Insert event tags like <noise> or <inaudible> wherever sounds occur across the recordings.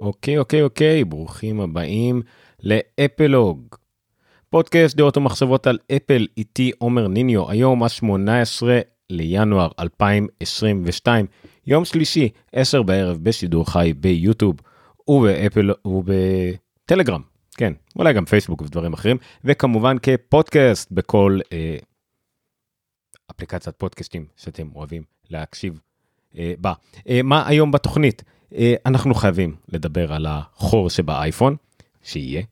אוקיי, אוקיי, אוקיי, ברוכים הבאים לאפלוג. פודקאסט דעות ומחשבות על אפל, איתי עומר ניניו, היום ה-18 לינואר 2022, יום שלישי, 10 בערב בשידור חי ביוטיוב ובאפל ובטלגרם, כן, אולי גם פייסבוק ודברים אחרים, וכמובן כפודקאסט בכל אה, אפליקציית פודקאסטים שאתם אוהבים להקשיב אה, בה. אה, מה היום בתוכנית? אה, אנחנו חייבים לדבר על החור שבאייפון, שיהיה,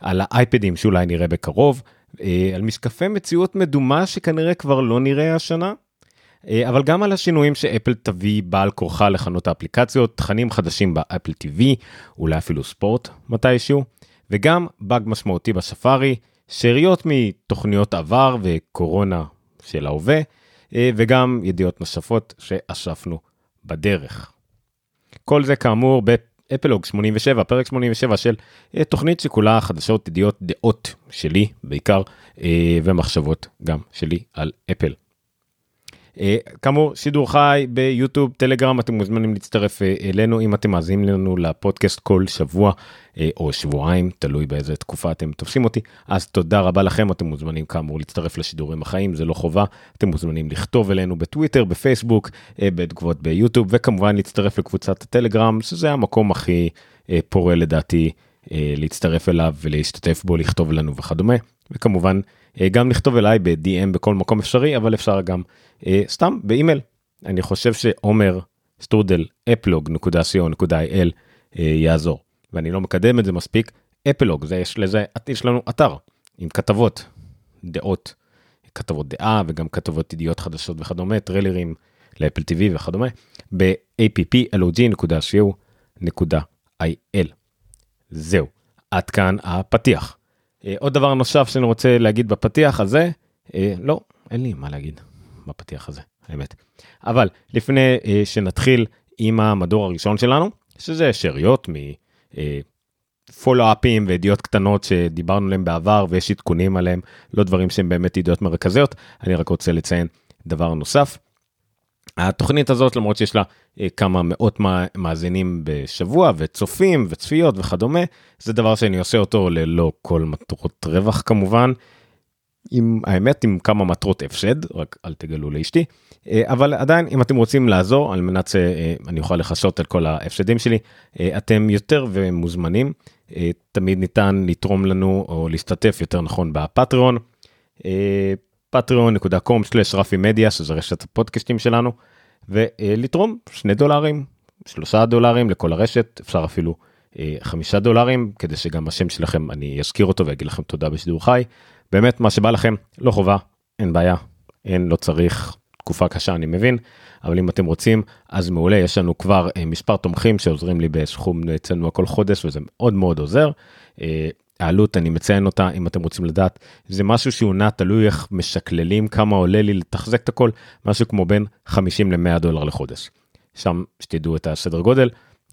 על האייפדים שאולי נראה בקרוב, אה, על משקפי מציאות מדומה שכנראה כבר לא נראה השנה, אה, אבל גם על השינויים שאפל תביא בעל כורחה לחנות האפליקציות, תכנים חדשים באפל TV, אולי אפילו ספורט מתישהו, וגם באג משמעותי בספארי, שאריות מתוכניות עבר וקורונה של ההווה, וגם ידיעות נוספות שאספנו בדרך. כל זה כאמור באפלוג 87, פרק 87 של אה, תוכנית שכולה חדשות, ידיעות, דעות שלי בעיקר, אה, ומחשבות גם שלי על אפל. אה, כאמור, שידור חי ביוטיוב, טלגרם, אתם מוזמנים להצטרף אלינו אם אתם מאזינים לנו לפודקאסט כל שבוע או שבועיים, תלוי באיזה תקופה אתם תופסים אותי. אז תודה רבה לכם, אתם מוזמנים כאמור להצטרף לשידורים החיים, זה לא חובה. אתם מוזמנים לכתוב אלינו בטוויטר, בפייסבוק, בתגובות ביוטיוב, וכמובן להצטרף לקבוצת הטלגרם, שזה המקום הכי פורה לדעתי להצטרף אליו ולהשתתף בו, לכתוב לנו וכדומה. וכמובן גם לכתוב אליי ב-DM בכל מקום אפשרי, אבל אפשר גם סתם באימייל. אני חושב שעומר שטרודל אפלוג.co.il יעזור. ואני לא מקדם את זה מספיק, אפלוג, זה יש לזה, יש לנו אתר עם כתבות, דעות, כתבות דעה וגם כתבות ידיעות חדשות וכדומה, טריילרים לאפל TV וכדומה, ב-applog.co.il. זהו, עד כאן הפתיח. אה, עוד דבר נוסף שאני רוצה להגיד בפתיח הזה, אה, לא, אין לי מה להגיד בפתיח הזה, האמת. אבל לפני אה, שנתחיל עם המדור הראשון שלנו, שזה שאריות מ... פולו-אפים וידיעות קטנות שדיברנו עליהם בעבר ויש עדכונים עליהם, לא דברים שהם באמת ידיעות מרכזיות, אני רק רוצה לציין דבר נוסף. התוכנית הזאת למרות שיש לה אה, כמה מאות מאזינים בשבוע וצופים וצפיות וכדומה, זה דבר שאני עושה אותו ללא כל מטרות רווח כמובן. עם האמת עם כמה מטרות הפסד רק אל תגלו לאשתי אה, אבל עדיין אם אתם רוצים לעזור על מנת שאני אוכל לכסות על כל ההפסדים שלי אה, אתם יותר ומוזמנים תמיד ניתן לתרום לנו או להשתתף יותר נכון בפטריון. patreon.com/רפי מדיה שזה רשת הפודקאסטים שלנו ולתרום שני דולרים שלושה דולרים לכל הרשת אפשר אפילו חמישה דולרים כדי שגם השם שלכם אני אזכיר אותו ואגיד לכם תודה בשידור חי באמת מה שבא לכם לא חובה אין בעיה אין לא צריך תקופה קשה אני מבין אבל אם אתם רוצים אז מעולה יש לנו כבר אה, מספר תומכים שעוזרים לי בסכום אצלנו כל חודש וזה מאוד מאוד עוזר. העלות אני מציין אותה אם אתם רוצים לדעת זה משהו שהוא נע תלוי איך משקללים כמה עולה לי לתחזק את הכל משהו כמו בין 50 ל-100 דולר לחודש. שם שתדעו את הסדר גודל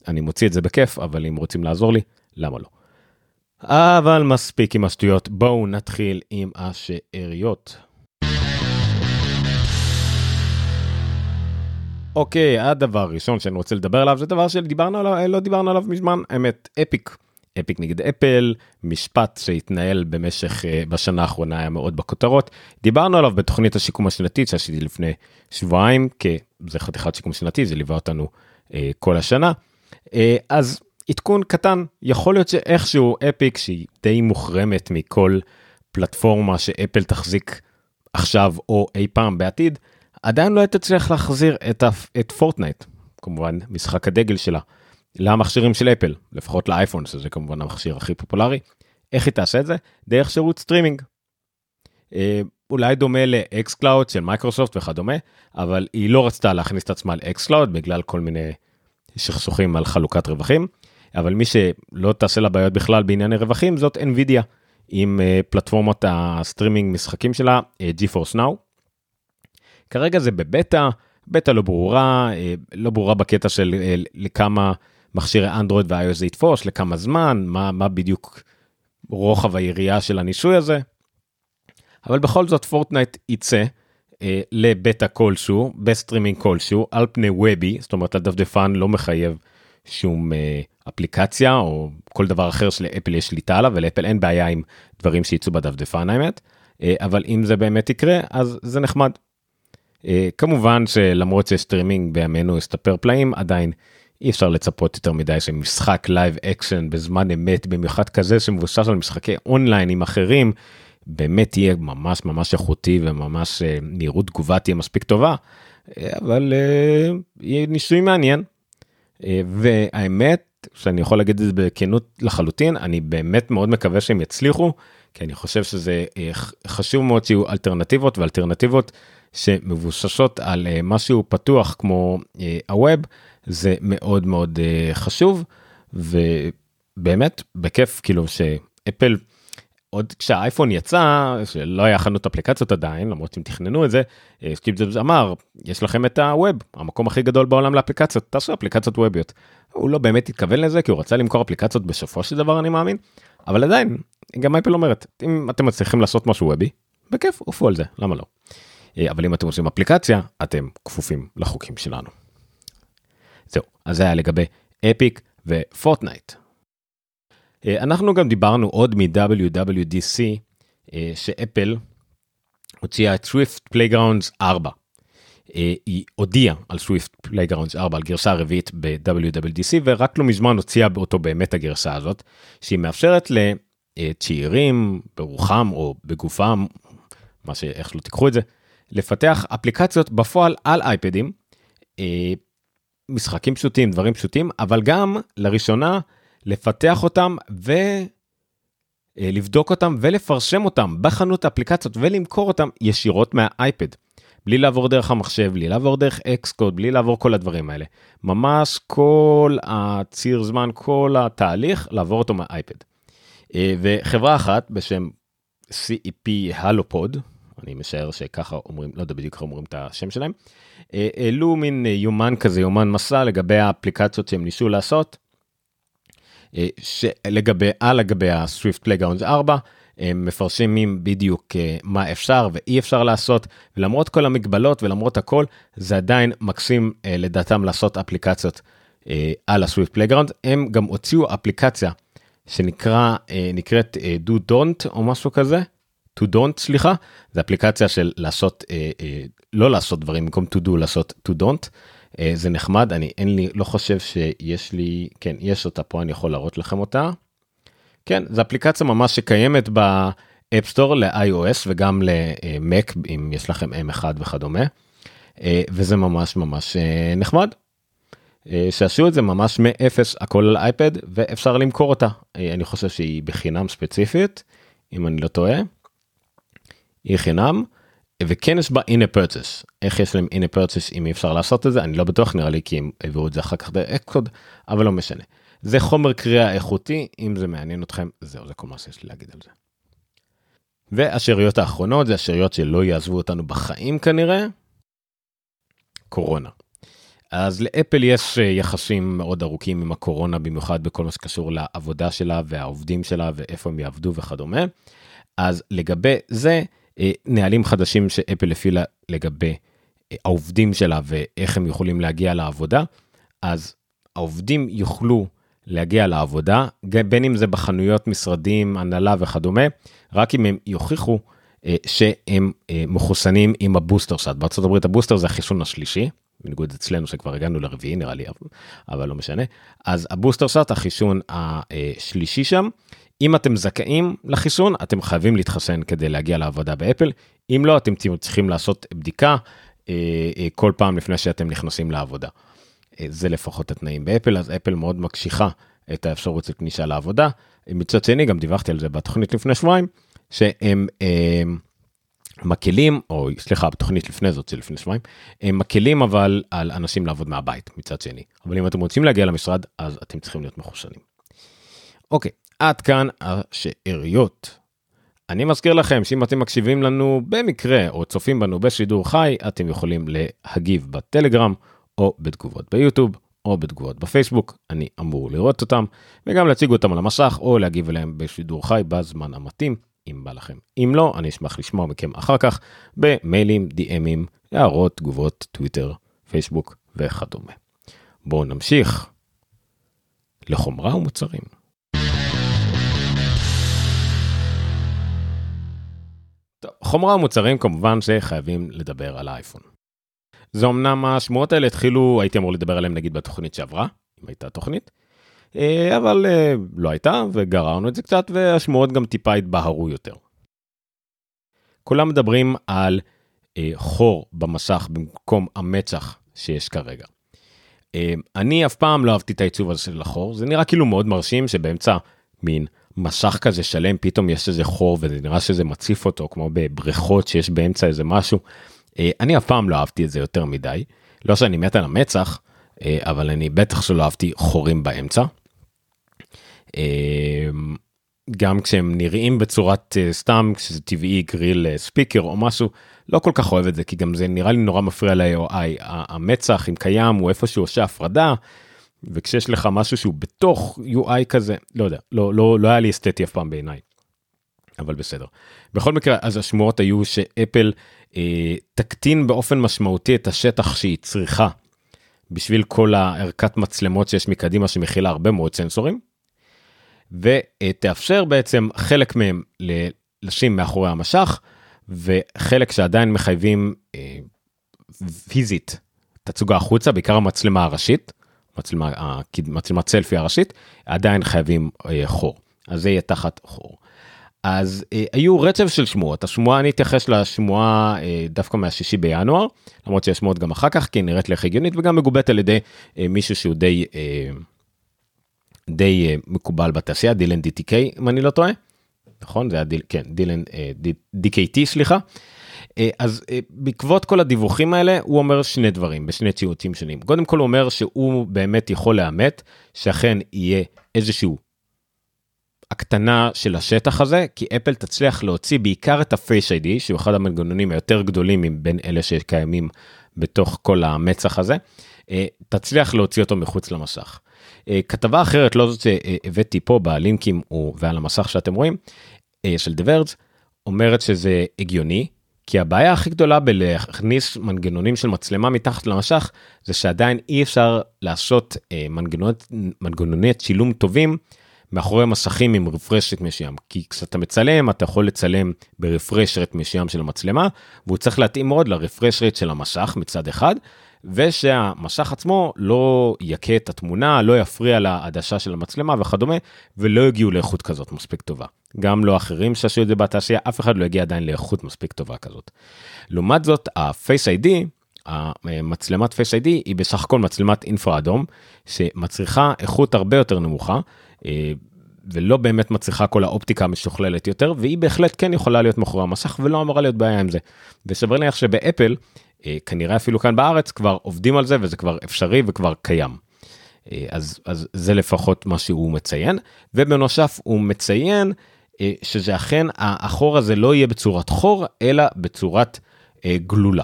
אני מוציא את זה בכיף אבל אם רוצים לעזור לי למה לא. אבל מספיק עם השטויות, בואו נתחיל עם השאריות. אוקיי, הדבר הראשון שאני רוצה לדבר עליו זה דבר שדיברנו עליו, לא דיברנו עליו מזמן, האמת, אפיק. אפיק נגד אפל, משפט שהתנהל במשך, uh, בשנה האחרונה היה מאוד בכותרות. דיברנו עליו בתוכנית השיקום השנתית שעשיתי לפני שבועיים, כי זה חתיכת שיקום שנתי, זה ליווה אותנו uh, כל השנה. Uh, אז עדכון קטן יכול להיות שאיכשהו Epic שהיא די מוחרמת מכל פלטפורמה שאפל תחזיק עכשיו או אי פעם בעתיד עדיין לא תצליח להחזיר את, את Fortnite כמובן משחק הדגל שלה למכשירים של אפל לפחות לאייפון שזה כמובן המכשיר הכי פופולרי איך היא תעשה את זה דרך שירות סטרימינג. אה, אולי דומה ל-xCloud של מייקרוסופט וכדומה אבל היא לא רצתה להכניס את עצמה ל-xCloud בגלל כל מיני סכסוכים על חלוקת רווחים. אבל מי שלא תעשה לה בעיות בכלל בענייני רווחים זאת Nvidia עם uh, פלטפורמות הסטרימינג משחקים שלה uh, GeForce Now. כרגע זה בבטא, בטא לא ברורה, לא ברורה בקטע של לכמה מכשירי אנדרואיד ו-iOS זה יתפוס, לכמה זמן, מה, מה בדיוק רוחב היריעה של הניסוי הזה. אבל בכל זאת Fortnite יצא uh, לבטא כלשהו, בסטרימינג כלשהו, על פני web-י, זאת אומרת הדפדפן לא מחייב שום uh, אפליקציה או כל דבר אחר שלאפל יש שליטה עליו ולאפל אין בעיה עם דברים שיצאו בדפדפן האמת אבל אם זה באמת יקרה אז זה נחמד. כמובן שלמרות שסטרימינג בימינו הסתפר פלאים עדיין אי אפשר לצפות יותר מדי שמשחק live action בזמן אמת במיוחד כזה שמבוסס על משחקי אונליין עם אחרים באמת יהיה ממש ממש איכותי וממש מהירות תגובה תהיה מספיק טובה אבל יהיה ניסוי מעניין. והאמת שאני יכול להגיד את זה בכנות לחלוטין אני באמת מאוד מקווה שהם יצליחו כי אני חושב שזה חשוב מאוד שיהיו אלטרנטיבות ואלטרנטיבות שמבוססות על משהו פתוח כמו הווב זה מאוד מאוד חשוב ובאמת בכיף כאילו שאפל עוד כשהאייפון יצא שלא היה חנות אפליקציות עדיין למרות שהם תכננו את זה סטיב ג'ובס אמר יש לכם את הווב המקום הכי גדול בעולם לאפליקציות תעשו אפליקציות ווביות. הוא לא באמת התכוון לזה כי הוא רצה למכור אפליקציות בסופו של דבר אני מאמין אבל עדיין גם אפל אומרת אם אתם מצליחים לעשות משהו וובי בכיף עופו על זה למה לא. אבל אם אתם עושים אפליקציה אתם כפופים לחוקים שלנו. זהו אז זה היה לגבי Epic ו-Fortnite. אנחנו גם דיברנו עוד מ-WWDC שאפל הוציאה את Swift Playgrounds 4. היא הודיעה על Swift Playgrounds 4 על גרסה רביעית ב-WWDC ורק לא מזמן הוציאה אותו באמת הגרסה הזאת שהיא מאפשרת לצעירים ברוחם או בגופם מה שאיך לא תיקחו את זה לפתח אפליקציות בפועל על אייפדים. משחקים פשוטים דברים פשוטים אבל גם לראשונה לפתח אותם ולבדוק אותם ולפרשם אותם בחנות האפליקציות ולמכור אותם ישירות מהאייפד. בלי לעבור דרך המחשב, בלי לעבור דרך אקסקוד, בלי לעבור כל הדברים האלה. ממש כל הציר זמן, כל התהליך, לעבור אותו מהאייפד. וחברה אחת בשם CEP הלופוד, אני משער שככה אומרים, לא יודע בדיוק איך אומרים את השם שלהם, העלו מין יומן כזה, יומן מסע לגבי האפליקציות שהם ניסו לעשות. שלגבי, על לגבי ה-Swift Playground 4, הם מפרסמים בדיוק מה אפשר ואי אפשר לעשות, ולמרות כל המגבלות ולמרות הכל, זה עדיין מקסים לדעתם לעשות אפליקציות על ה-Swift Playground. הם גם הוציאו אפליקציה שנקרא, נקראת to don't או משהו כזה, to don't סליחה, זה אפליקציה של לעשות, לא לעשות דברים במקום to do לעשות to don't. זה נחמד אני אין לי לא חושב שיש לי כן יש אותה פה אני יכול להראות לכם אותה. כן זו אפליקציה ממש שקיימת ב-App Store ל-iOS וגם למק אם יש לכם M1 וכדומה. וזה ממש ממש נחמד. שעשו את זה ממש מאפס הכל על אייפד ואפשר למכור אותה אני חושב שהיא בחינם ספציפית אם אני לא טועה. היא חינם. וכן יש בה הנה פרצס איך יש להם הנה פרצס אם אי אפשר לעשות את זה אני לא בטוח נראה לי כי הם העבירו את זה אחר כך באקסקוד אבל לא משנה. זה חומר קריאה איכותי אם זה מעניין אתכם זהו זה כל מה שיש לי להגיד על זה. והשאריות האחרונות זה השאריות שלא יעזבו אותנו בחיים כנראה. קורונה. אז לאפל יש יחסים מאוד ארוכים עם הקורונה במיוחד בכל מה שקשור לעבודה שלה והעובדים שלה ואיפה הם יעבדו וכדומה. אז לגבי זה נהלים חדשים שאפל הפעילה לגבי העובדים שלה ואיך הם יכולים להגיע לעבודה אז העובדים יוכלו להגיע לעבודה בין אם זה בחנויות משרדים הנהלה וכדומה רק אם הם יוכיחו שהם מחוסנים עם הבוסטר שאת הברית הבוסטר זה החיסון השלישי בניגוד אצלנו שכבר הגענו לרביעי נראה לי אבל לא משנה. אז הבוסטר שאת החיסון השלישי שם אם אתם זכאים לחיסון אתם חייבים להתחסן כדי להגיע לעבודה באפל אם לא אתם צריכים לעשות בדיקה אה, אה, כל פעם לפני שאתם נכנסים לעבודה. אה, זה לפחות התנאים באפל אז אפל מאוד מקשיחה את האפשרות של כניסה לעבודה. מצד שני גם דיווחתי על זה בתוכנית לפני שבועיים שהם אה, מקלים או סליחה בתוכנית לפני זאת של לפני שבועיים הם מקלים אבל על אנשים לעבוד מהבית מצד שני אבל אם אתם רוצים להגיע למשרד אז אתם צריכים להיות מחוסנים. אוקיי עד כאן השאריות. אני מזכיר לכם שאם אתם מקשיבים לנו במקרה או צופים בנו בשידור חי אתם יכולים להגיב בטלגרם או בתגובות ביוטיוב או בתגובות בפייסבוק אני אמור לראות אותם וגם להציג אותם על המסך או להגיב אליהם בשידור חי בזמן המתאים אם בא לכם אם לא אני אשמח לשמוע מכם אחר כך במיילים דיאמים הערות תגובות טוויטר פייסבוק וכדומה. בואו נמשיך לחומרה ומוצרים. טוב, חומרה ומוצרים כמובן שחייבים לדבר על האייפון. זה אמנם השמועות האלה התחילו, הייתי אמור לדבר עליהם נגיד בתוכנית שעברה, אם הייתה תוכנית, אה, אבל אה, לא הייתה וגררנו את זה קצת והשמועות גם טיפה התבהרו יותר. כולם מדברים על אה, חור במסך במקום המצח שיש כרגע. אני אף פעם לא אהבתי את העיצוב הזה של החור, זה נראה כאילו מאוד מרשים שבאמצע מין מסך כזה שלם פתאום יש איזה חור וזה נראה שזה מציף אותו כמו בבריכות שיש באמצע איזה משהו. אני אף פעם לא אהבתי את זה יותר מדי, לא שאני מת על המצח, אבל אני בטח שלא אהבתי חורים באמצע. אמ, גם כשהם נראים בצורת אה, סתם כשזה טבעי גריל אה, ספיקר או משהו לא כל כך אוהב את זה כי גם זה נראה לי נורא מפריע ל-AOI המצח אם קיים הוא איפשהו עושה הפרדה וכשיש לך משהו שהוא בתוך UI כזה לא יודע לא לא לא היה לי אסתטי אף פעם בעיניי. אבל בסדר. בכל מקרה אז השמועות היו שאפל אה, תקטין באופן משמעותי את השטח שהיא צריכה בשביל כל הערכת מצלמות שיש מקדימה שמכילה הרבה מאוד סנסורים ותאפשר בעצם חלק מהם לשים מאחורי המשך וחלק שעדיין מחייבים אה, פיזית תצוגה החוצה בעיקר המצלמה הראשית מצלמה מצלמת סלפי הראשית עדיין חייבים אה, חור אז זה יהיה תחת חור. אז אה, היו רצף של שמועות השמועה אני אתייחס לשמועה אה, דווקא מהשישי בינואר למרות שיש שמועות גם אחר כך כי נראית לך הגיונית וגם מגובית על ידי אה, מישהו שהוא די. אה, די uh, מקובל בתעשייה דילן DTK אם אני לא טועה. נכון זה היה דיל, כן דילן uh, DKT סליחה. Uh, אז uh, בעקבות כל הדיווחים האלה הוא אומר שני דברים בשני ציוצים שונים קודם כל הוא אומר שהוא באמת יכול לאמת שאכן יהיה איזשהו הקטנה של השטח הזה כי אפל תצליח להוציא בעיקר את ה Face ID שהוא אחד המנגנונים היותר גדולים מבין אלה שקיימים בתוך כל המצח הזה תצליח להוציא אותו מחוץ למסך. אה, כתבה אחרת לא זאת שהבאתי פה בלינקים ועל המסך שאתם רואים אה, של דברג' אומרת שזה הגיוני כי הבעיה הכי גדולה בלהכניס מנגנונים של מצלמה מתחת למשך זה שעדיין אי אפשר לעשות אה, מנגנונות מנגנוני צילום טובים מאחורי מסכים עם רפרשת מסוים כי כשאתה מצלם אתה יכול לצלם ברפרשת מסוים של המצלמה והוא צריך להתאים מאוד לרפרשת של המשך מצד אחד ושהמשך עצמו לא יכה את התמונה, לא יפריע לעדשה של המצלמה וכדומה, ולא יגיעו לאיכות כזאת מספיק טובה. גם לא אחרים שעשו את זה בתעשייה, אף אחד לא יגיע עדיין לאיכות מספיק טובה כזאת. לעומת זאת, ה-Face ID, המצלמת Face ID היא בסך הכל מצלמת אינפרה אדום, שמצריכה איכות הרבה יותר נמוכה. אה, ולא באמת מצריכה כל האופטיקה המשוכללת יותר והיא בהחלט כן יכולה להיות מאחורי המסך ולא אמורה להיות בעיה עם זה. וסבר להניח שבאפל אה, כנראה אפילו כאן בארץ כבר עובדים על זה וזה כבר אפשרי וכבר קיים. אה, אז, אז זה לפחות מה שהוא מציין ובנוסף הוא מציין שזה אכן החור הזה לא יהיה בצורת חור אלא בצורת גלולה.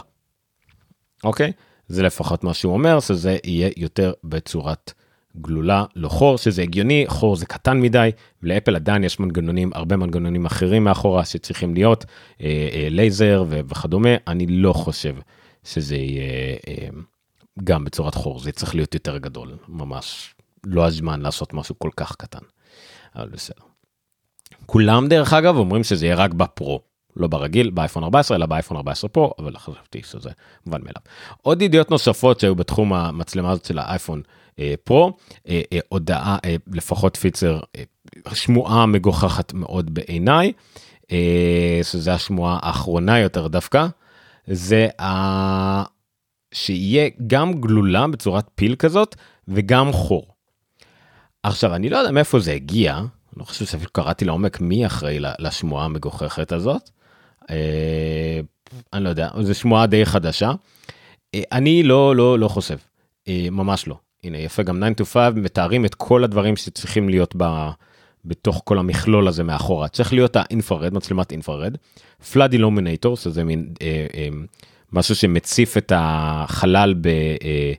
אוקיי? זה לפחות מה שהוא אומר שזה יהיה יותר בצורת גלולה לא חור שזה הגיוני חור זה קטן מדי לאפל עדיין יש מנגנונים הרבה מנגנונים אחרים מאחורה שצריכים להיות אה, אה, לייזר וכדומה אני לא חושב שזה יהיה אה, גם בצורת חור, זה צריך להיות יותר גדול, ממש לא הזמן לעשות משהו כל כך קטן, אבל בסדר. כולם דרך אגב אומרים שזה יהיה רק בפרו, לא ברגיל, באייפון 14, אלא באייפון 14 פרו, אבל חשבתי שזה מובן מאליו. עוד ידיעות נוספות שהיו בתחום המצלמה הזאת של האייפון אה, פרו, אה, אה, הודעה, אה, לפחות פיצר, אה, שמועה מגוחכת מאוד בעיניי, אה, שזה השמועה האחרונה יותר דווקא. זה ה... שיהיה גם גלולה בצורת פיל כזאת וגם חור. עכשיו אני לא יודע מאיפה זה הגיע, לא חושב שאפילו קראתי לעומק מי אחראי לשמועה המגוחכת הזאת. אה, אני לא יודע, זו שמועה די חדשה. אה, אני לא לא לא חושב, אה, ממש לא. הנה יפה גם 9 to 5 מתארים את כל הדברים שצריכים להיות ב... בתוך כל המכלול הזה מאחורה צריך להיות ה infrared מצלמת infrared flood illuminator שזה מין אה, אה, משהו שמציף את החלל ב, אה,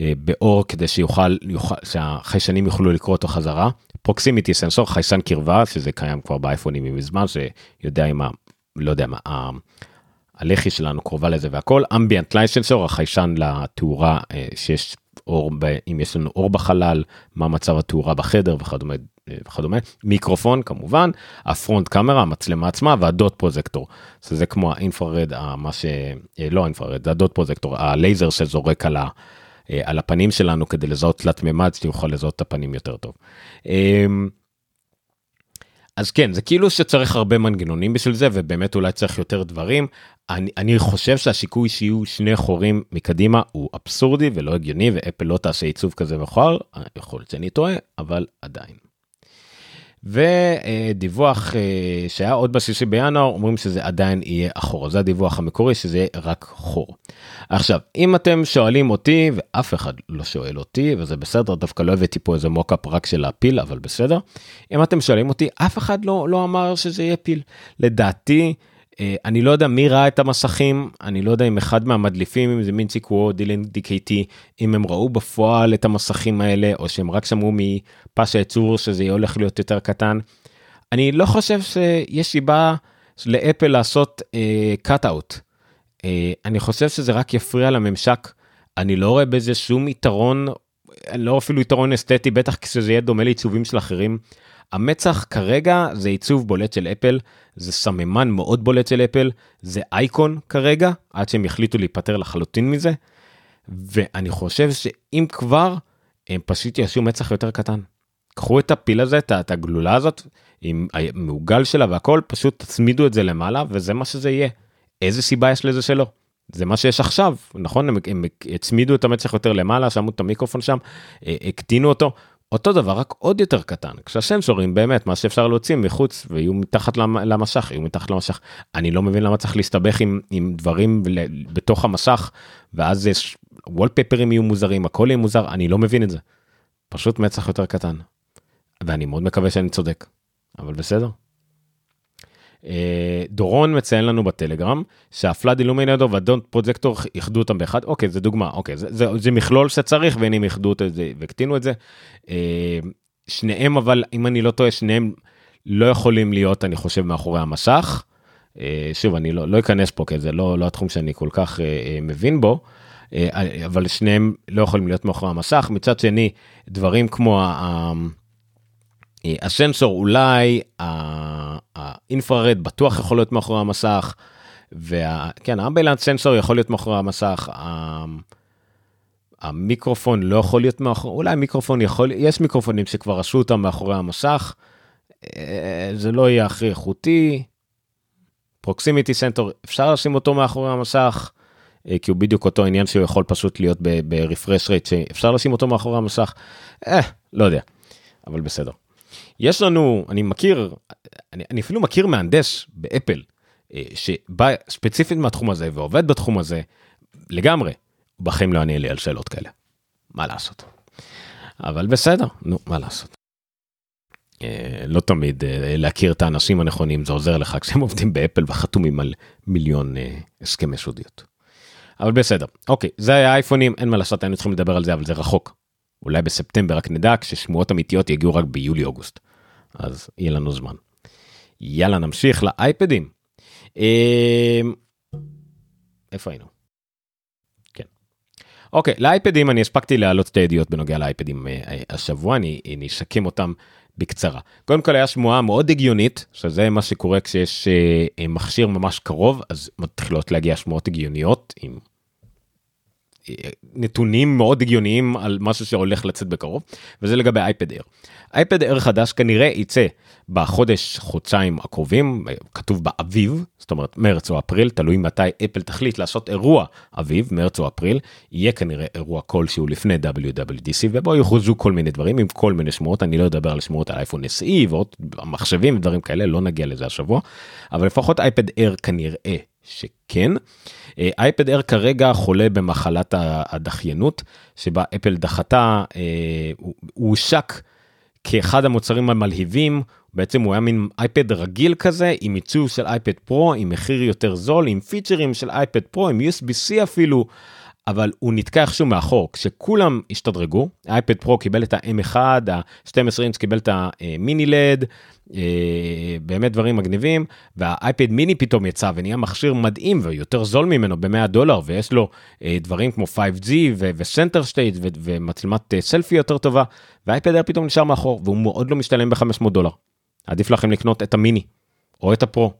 אה, באור כדי שיוכל יוכל, שהחיישנים יוכלו לקרוא אותו חזרה proximity sensor חיישן קרבה שזה קיים כבר באייפונים מזמן שיודע אם ה... לא יודע מה. הלחי שלנו קרובה לזה והכל ambient light sensor החיישן לתאורה אה, שיש אור, ב, אם יש לנו אור בחלל, מה מצב התאורה בחדר וכדומה. וכדומה, מיקרופון כמובן, הפרונט קאמרה, המצלמה עצמה והדוט פרוזקטור, שזה כמו האינפרד, מה ש... לא האינפרד, זה הדוט פרוזקטור, הלייזר שזורק על, ה... על הפנים שלנו כדי לזהות תלת מימד, שיוכל לזהות את הפנים יותר טוב. אמ, אז כן, זה כאילו שצריך הרבה מנגנונים בשביל זה, ובאמת אולי צריך יותר דברים. אני, אני חושב שהשיקוי שיהיו שני חורים מקדימה הוא אבסורדי ולא הגיוני, ואפל לא תעשה עיצוב כזה מכוער, יכול להיות שאני טועה, אבל עדיין. ודיווח אה, שהיה עוד בשישי בינואר אומרים שזה עדיין יהיה אחורה זה הדיווח המקורי שזה יהיה רק חור. עכשיו אם אתם שואלים אותי ואף אחד לא שואל אותי וזה בסדר דווקא לא הבאתי פה איזה מוקאפ רק של הפיל אבל בסדר אם אתם שואלים אותי אף אחד לא לא אמר שזה יהיה פיל לדעתי. אה, אני לא יודע מי ראה את המסכים, אני לא יודע אם אחד מהמדליפים, אם זה מינציק וו, דילן דיקייטי, אם הם ראו בפועל את המסכים האלה, או שהם רק שמעו מפס הייצור שזה יהיה הולך להיות יותר קטן. אני לא חושב שיש סיבה לאפל לעשות קאט-אוט. Uh, uh, אני חושב שזה רק יפריע לממשק. אני לא רואה בזה שום יתרון, לא אפילו יתרון אסתטי, בטח כשזה יהיה דומה לעיצובים של אחרים. המצח כרגע זה עיצוב בולט של אפל, זה סממן מאוד בולט של אפל, זה אייקון כרגע, עד שהם יחליטו להיפטר לחלוטין מזה, ואני חושב שאם כבר, הם פשוט יעשו מצח יותר קטן. קחו את הפיל הזה, את הגלולה הזאת, עם המעוגל שלה והכל, פשוט תצמידו את זה למעלה, וזה מה שזה יהיה. איזה סיבה יש לזה שלא? זה מה שיש עכשיו, נכון? הם, הם הצמידו את המצח יותר למעלה, שמו את המיקרופון שם, אה, הקטינו אותו, אותו דבר רק עוד יותר קטן כשהסנסורים באמת מה שאפשר להוציא מחוץ ויהיו מתחת למשך יהיו מתחת למשך אני לא מבין למה צריך להסתבך עם, עם דברים בתוך המסך ואז יש וולפפרים יהיו מוזרים הכל יהיה מוזר אני לא מבין את זה. פשוט מצח יותר קטן. ואני מאוד מקווה שאני צודק אבל בסדר. אה, דורון מציין לנו בטלגרם שהפלאד אילומינטור והדונט פרוג'קטור איחדו אותם באחד אוקיי זה דוגמה אוקיי זה, זה, זה מכלול שצריך והנה הם איחדו את זה והקטינו את זה. אה, שניהם אבל אם אני לא טועה שניהם לא יכולים להיות אני חושב מאחורי המסך. אה, שוב אני לא, לא אכנס פה כי זה לא, לא התחום שאני כל כך מבין בו. אבל שניהם לא יכולים להיות מאחורי המסך מצד שני דברים כמו הסנסור אולי האינפרארד בטוח יכול להיות מאחורי המסך וכן האמבילנס סנסור יכול להיות מאחורי המסך. המיקרופון לא יכול להיות מאחורי אולי מיקרופון יכול יש מיקרופונים שכבר עשו אותם מאחורי המסך. אה, זה לא יהיה הכי איכותי. proximity sensor אפשר לשים אותו מאחורי המסך. אה, כי הוא בדיוק אותו עניין שהוא יכול פשוט להיות ב refresh rate שאפשר לשים אותו מאחורי המסך. אה, לא יודע. אבל בסדר. יש לנו, אני מכיר, אני, אני אפילו מכיר מהנדס באפל, אה, שבא ספציפית מהתחום הזה ועובד בתחום הזה, לגמרי, בחיים לא ענה לי על שאלות כאלה. מה לעשות? אבל בסדר, נו, מה לעשות. אה, לא תמיד אה, להכיר את האנשים הנכונים זה עוזר לך כשהם עובדים באפל וחתומים על מיליון הסכמי סודיות. אבל בסדר, אוקיי, זה היה אייפונים, אין מה לעשות, היינו צריכים לדבר על זה, אבל זה רחוק. אולי בספטמבר רק נדע כששמועות אמיתיות יגיעו רק ביולי-אוגוסט. אז יהיה לנו זמן. יאללה נמשיך לאייפדים. אמ, איפה היינו? כן. אוקיי לאייפדים אני הספקתי להעלות שתי ידיעות בנוגע לאייפדים אה, השבוע אני, אני אשקם אותם בקצרה. קודם כל היה שמועה מאוד הגיונית שזה מה שקורה כשיש אה, מכשיר ממש קרוב אז מתחילות להגיע שמועות הגיוניות עם נתונים מאוד הגיוניים על משהו שהולך לצאת בקרוב וזה לגבי אייפד אר. אייפד אר חדש כנראה יצא בחודש חודשיים הקרובים כתוב באביב זאת אומרת מרץ או אפריל תלוי מתי אפל תחליט לעשות אירוע אביב מרץ או אפריל יהיה כנראה אירוע כלשהו לפני WWDC ובו יוכרזו כל מיני דברים עם כל מיני שמועות אני לא אדבר על שמועות על אייפון SE ועוד מחשבים ודברים כאלה לא נגיע לזה השבוע אבל לפחות אייפד אר כנראה שכן. אייפד אר כרגע חולה במחלת הדחיינות שבה אפל דחתה אה, הוא הושק כאחד המוצרים המלהיבים בעצם הוא היה מין אייפד רגיל כזה עם עיצוב של אייפד פרו עם מחיר יותר זול עם פיצ'רים של אייפד פרו עם USB-C אפילו אבל הוא נתקע איכשהו מאחור כשכולם השתדרגו אייפד פרו קיבל את ה-M1 ה-12 אינץ' קיבל את המיני לד אה, באמת דברים מגניבים והאייפד מיני פתאום יצא ונהיה מכשיר מדהים ויותר זול ממנו ב-100 דולר ויש לו אה, דברים כמו 5G ו Center Stage ומצלמת אה, סלפי יותר טובה והאייפד אייר פתאום נשאר מאחור והוא מאוד לא משתלם ב-500 דולר. עדיף לכם לקנות את המיני או את הפרו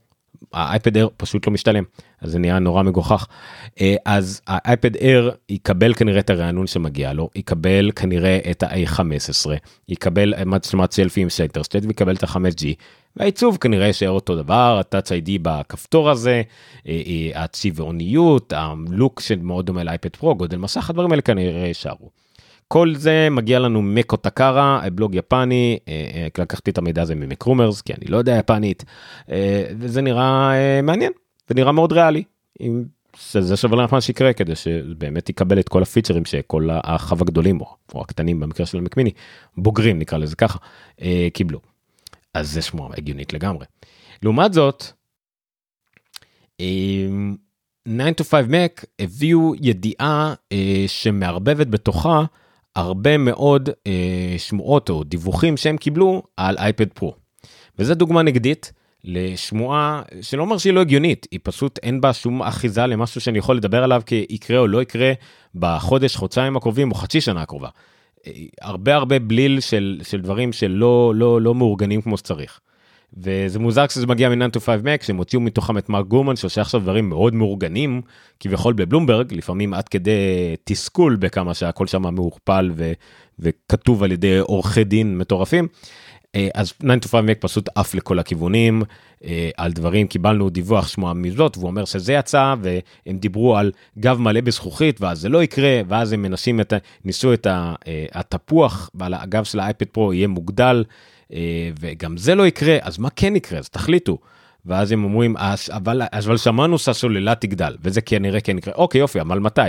האייפד אייר פשוט לא משתלם אז זה נהיה נורא מגוחך אה, אז האייפד אייר יקבל כנראה את הרענון שמגיע לו יקבל כנראה את ה-A15 יקבל מצלמת סלפי עם Center Stage ויקבל את ה-5G והעיצוב כנראה יישאר אותו דבר ה Touch ID בכפתור הזה אה, אה, הצבעוניות הלוק שמאוד דומה לאייפד פרו גודל מסך הדברים האלה כנראה יישארו. כל זה מגיע לנו מקו טקארה, בלוג יפני, אה, אה, לקחתי את המידע הזה ממקרומרס, כי אני לא יודע יפנית, אה, וזה נראה מעניין, זה נראה מאוד ריאלי. זה שווה לך מה שיקרה כדי שבאמת יקבל את כל הפיצ'רים שכל האחיו הגדולים או, הקטנים במקרה של המקמיני בוגרים נקרא לזה ככה קיבלו. אז זה שמוע הגיונית לגמרי. לעומת זאת 9 to 5 Mac הביאו ידיעה שמערבבת בתוכה הרבה מאוד אה, שמועות או דיווחים שהם קיבלו על אייפד פרו. וזה דוגמה נגדית לשמועה שלא אומר שהיא לא הגיונית, היא פשוט אין בה שום אחיזה למשהו שאני יכול לדבר עליו כי יקרה או לא יקרה בחודש, חודשיים הקרובים או חצי שנה הקרובה. אה, הרבה הרבה בליל של, של דברים שלא לא, לא מאורגנים כמו שצריך. וזה מוזר כשזה מגיע מ-9 to 5 Mac שהם הוציאו מתוכם את מרק גורמן שעושה עכשיו דברים מאוד מאורגנים כביכול בבלומברג לפעמים עד כדי תסכול בכמה שהכל שם מעורפל ו- וכתוב על ידי עורכי דין מטורפים. אה, אז 9 to 5 Mac פשוט עף לכל הכיוונים אה, על דברים קיבלנו דיווח שמועה מזאת והוא אומר שזה יצא והם דיברו על גב מלא בזכוכית ואז זה לא יקרה ואז הם מנסים את ניסו את אה, התפוח ועל הגב של האייפד פרו יהיה מוגדל. אה, וגם זה לא יקרה, אז מה כן יקרה? אז תחליטו. ואז הם אומרים, אבל, אבל שמענו שהסוללה תגדל, וזה כנראה כן יקרה. אוקיי, יופי, אבל מתי?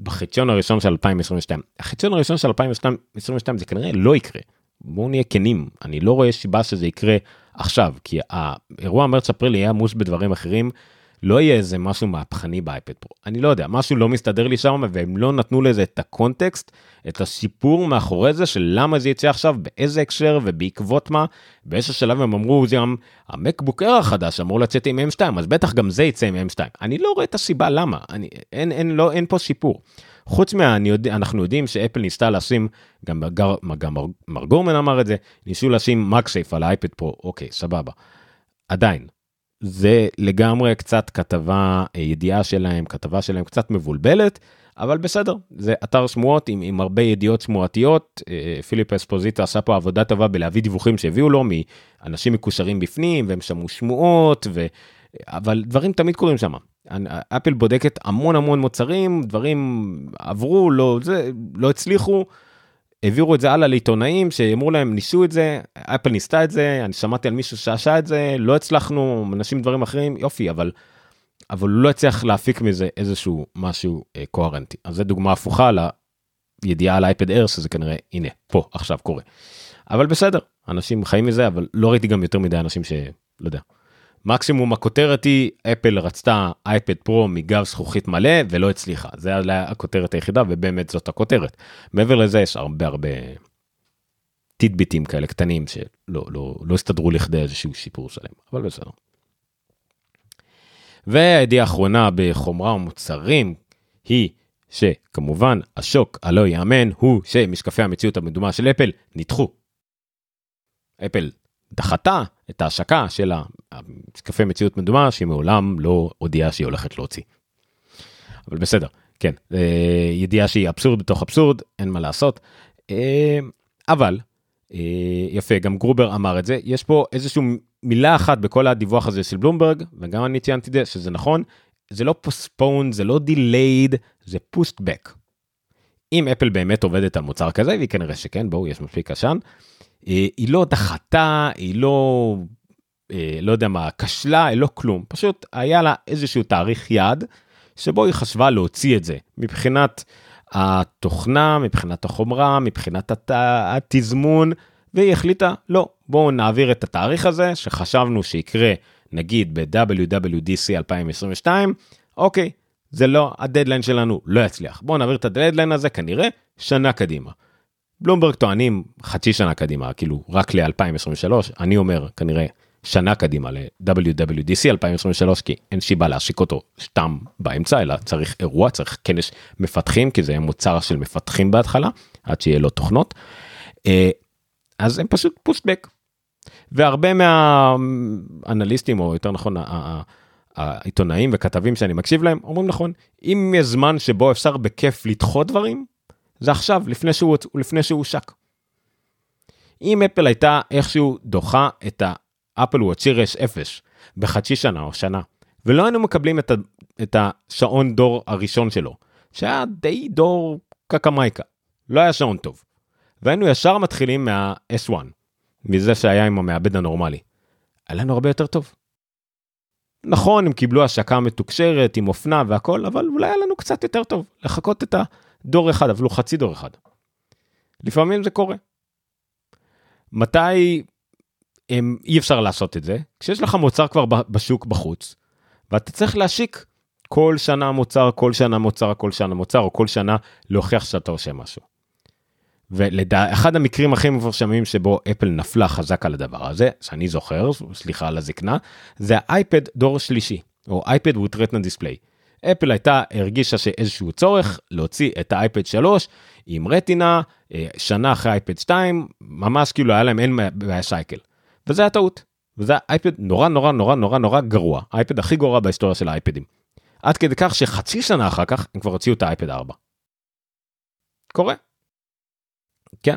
בחציון הראשון של 2022. החציון הראשון של 2022 זה כנראה לא יקרה. בואו נהיה כנים, אני לא רואה סיבה שזה יקרה עכשיו, כי האירוע מרץ אפריל יהיה עמוס בדברים אחרים, לא יהיה איזה משהו מהפכני באייפד פרו. אני לא יודע, משהו לא מסתדר לי שם, והם לא נתנו לזה את הקונטקסט, את הסיפור מאחורי זה של למה זה יצא עכשיו, באיזה הקשר ובעקבות מה. באיזה שלב הם אמרו, זה גם המקבוק אר החדש אמור לצאת עם M2, אז בטח גם זה יצא עם M2. אני לא רואה את הסיבה למה, אני, אין, אין, לא, אין פה שיפור. חוץ מה, יודע, אנחנו יודעים שאפל ניסתה לשים, גם, גם, גם מר, מר גורמן אמר את זה, ניסו לשים מקסייף על האייפד פרו, אוקיי, סבבה. עדיין, זה לגמרי קצת כתבה, אה, ידיעה שלהם, כתבה שלהם קצת מבולבלת, אבל בסדר, זה אתר שמועות עם, עם הרבה ידיעות שמועתיות. אה, פיליפ אספוזיטו עשה פה עבודה טובה בלהביא דיווחים שהביאו לו מאנשים מקושרים בפנים, והם שמעו שמועות, ו... אבל דברים תמיד קורים שם. אפל בודקת המון המון מוצרים, דברים עברו, לא, זה, לא הצליחו. העבירו את זה הלאה לעיתונאים שאמרו להם ניסו את זה אפל ניסתה את זה אני שמעתי על מישהו שעשה את זה לא הצלחנו אנשים דברים אחרים יופי אבל. אבל הוא לא הצליח להפיק מזה איזשהו משהו אה, קוהרנטי אז זה דוגמה הפוכה לידיעה על אייפד אר שזה כנראה הנה פה עכשיו קורה. אבל בסדר אנשים חיים מזה אבל לא ראיתי גם יותר מדי אנשים שלא יודע מקסימום הכותרת היא אפל רצתה אייפד פרו מגב זכוכית מלא ולא הצליחה זה הכותרת היחידה ובאמת זאת הכותרת מעבר לזה יש הרבה הרבה טיטביטים כאלה קטנים שלא לא לא הסתדרו לכדי איזשהו שיפור שלם אבל בסדר. והידיעה האחרונה בחומרה ומוצרים היא שכמובן השוק הלא יאמן הוא שמשקפי המציאות המדומה של אפל נדחו. אפל דחתה את ההשקה של המשקפי מציאות מדומה שהיא מעולם לא הודיעה שהיא הולכת להוציא. אבל בסדר, כן, אה, ידיעה שהיא אבסורד בתוך אבסורד, אין מה לעשות. אה, אבל, אה, יפה, גם גרובר אמר את זה, יש פה איזושהי מילה אחת בכל הדיווח הזה של בלומברג, וגם אני ציינתי את זה, שזה נכון, זה לא postponed, זה לא delayed, זה pushed back. אם אפל באמת עובדת על מוצר כזה, והיא כנראה שכן, בואו, יש מספיק עשן, היא לא דחתה, היא לא, אה, לא יודע מה, כשלה, לא כלום. פשוט היה לה איזשהו תאריך יעד, שבו היא חשבה להוציא את זה. מבחינת התוכנה, מבחינת החומרה, מבחינת הת... התזמון, והיא החליטה, לא, בואו נעביר את התאריך הזה, שחשבנו שיקרה, נגיד ב-WWDC 2022, אוקיי, זה לא, הדדליין שלנו לא יצליח. בואו נעביר את הדדליין הזה כנראה שנה קדימה. בלומברג טוענים חצי שנה קדימה, כאילו רק ל-2023, אני אומר כנראה שנה קדימה ל-WWDC 2023, כי אין שיבה להשיק אותו סתם באמצע, אלא צריך אירוע, צריך כנס מפתחים, כי זה יהיה מוצר של מפתחים בהתחלה, עד שיהיה לו תוכנות. אה, אז הם פשוט פוסטבק. והרבה מהאנליסטים, או יותר נכון, העיתונאים וכתבים שאני מקשיב להם, אומרים נכון, אם יש זמן שבו אפשר בכיף לדחות דברים, זה עכשיו, לפני שהוא, לפני שהוא הושק. אם אפל הייתה איכשהו דוחה את האפל וואט סיריס 0 בחצי שנה או שנה, ולא היינו מקבלים את, ה, את השעון דור הראשון שלו, שהיה די דור קקמייקה, לא היה שעון טוב. והיינו ישר מתחילים מה-S1, מזה שהיה עם המעבד הנורמלי. היה לנו הרבה יותר טוב. נכון, הם קיבלו השקה מתוקשרת עם אופנה והכל, אבל אולי היה לנו קצת יותר טוב לחכות את הדור אחד, אפילו חצי דור אחד. לפעמים זה קורה. מתי הם, אי אפשר לעשות את זה? כשיש לך מוצר כבר בשוק בחוץ, ואתה צריך להשיק כל שנה מוצר, כל שנה מוצר, כל שנה מוצר, או כל שנה להוכיח שאתה עושה משהו. ואחד המקרים הכי מפורשמים שבו אפל נפלה חזק על הדבר הזה, שאני זוכר, סליחה על הזקנה, זה האייפד דור שלישי, או אייפד with display. אפל הייתה, הרגישה שאיזשהו צורך להוציא את האייפד 3 עם רטינה, אה, שנה אחרי אייפד 2, ממש כאילו היה להם אין בעיה שייקל. וזה היה טעות. וזה אייפד נורא נורא נורא נורא נורא גרוע, האייפד הכי גרוע בהיסטוריה של האייפדים. עד כדי כך שחצי שנה אחר כך הם כבר הוציאו את האייפד 4. קורה. כן.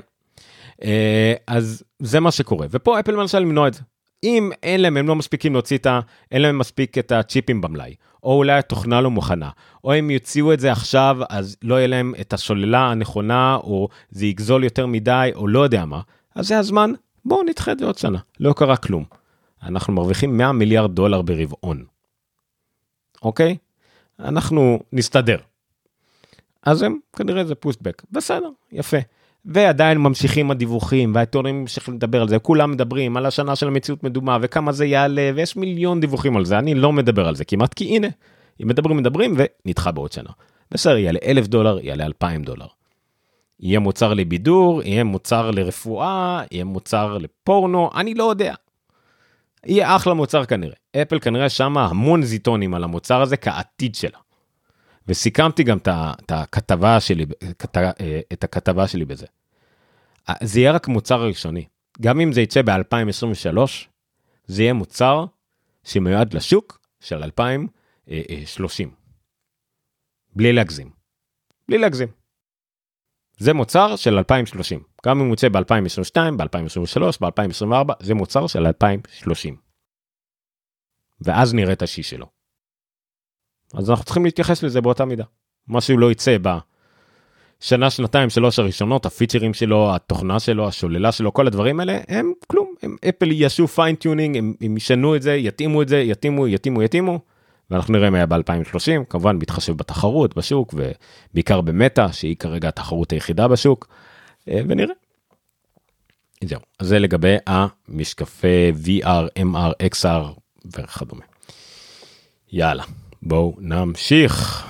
אה, אז זה מה שקורה ופה אפל מנסה למנוע את זה. אם אין להם הם לא מספיקים להוציא את ה... אין להם מספיק את הצ'יפים במלאי או אולי התוכנה לא מוכנה או הם יוציאו את זה עכשיו אז לא יהיה להם את השוללה הנכונה או זה יגזול יותר מדי או לא יודע מה אז זה הזמן בואו נדחה את זה עוד שנה לא קרה כלום. אנחנו מרוויחים 100 מיליארד דולר ברבעון. אוקיי? אנחנו נסתדר. אז הם כנראה זה פוסטבק בסדר יפה. ועדיין ממשיכים הדיווחים והעיתונים ממשיכים לדבר על זה כולם מדברים על השנה של המציאות מדומה וכמה זה יעלה ויש מיליון דיווחים על זה אני לא מדבר על זה כמעט כי הנה אם מדברים מדברים ונדחה בעוד שנה. בסדר יעלה אלף דולר יעלה אלפיים דולר. יהיה מוצר לבידור יהיה מוצר לרפואה יהיה מוצר לפורנו אני לא יודע. יהיה אחלה מוצר כנראה אפל כנראה שמה המון זיטונים על המוצר הזה כעתיד שלה. וסיכמתי גם את הכתבה שלי, אה, את הכתבה שלי בזה. אה, זה יהיה רק מוצר ראשוני. גם אם זה יצא ב-2023, זה יהיה מוצר שמיועד לשוק של 2030. בלי להגזים. בלי להגזים. זה מוצר של 2030. גם אם הוא יוצא ב-2022, ב-2023, ב-2024, זה מוצר של 2030. ואז נראה את השיא שלו. אז אנחנו צריכים להתייחס לזה באותה מידה. משהו לא יצא בשנה, שנתיים, שלוש הראשונות, הפיצ'רים שלו, התוכנה שלו, הסוללה שלו, כל הדברים האלה, הם כלום, הם אפל יעשו fine tuning, הם, הם ישנו את זה, יתאימו את זה, יתאימו, יתאימו, יתאימו, ואנחנו נראה מה יהיה ב-2030, כמובן בהתחשב בתחרות בשוק, ובעיקר במטא, שהיא כרגע התחרות היחידה בשוק, אה, ונראה. זהו, אז זה לגבי המשקפי VR, MR, XR וכדומה. יאללה. בואו נמשיך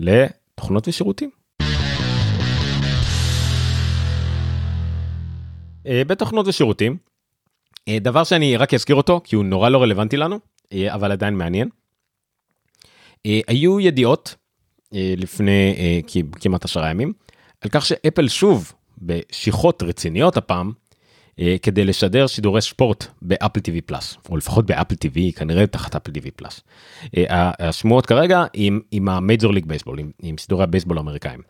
לתוכנות ושירותים. אה, בתוכנות ושירותים, אה, דבר שאני רק אזכיר אותו כי הוא נורא לא רלוונטי לנו, אה, אבל עדיין מעניין. היו ידיעות לפני כמעט עשרה ימים על כך שאפל שוב בשיחות רציניות הפעם כדי לשדר שידורי ספורט באפל TV פלאס או לפחות באפל TV כנראה תחת אפל TV Plus. אה, השמועות כרגע עם, עם ה Major League Baseball עם, עם שידורי הבייסבול האמריקאים.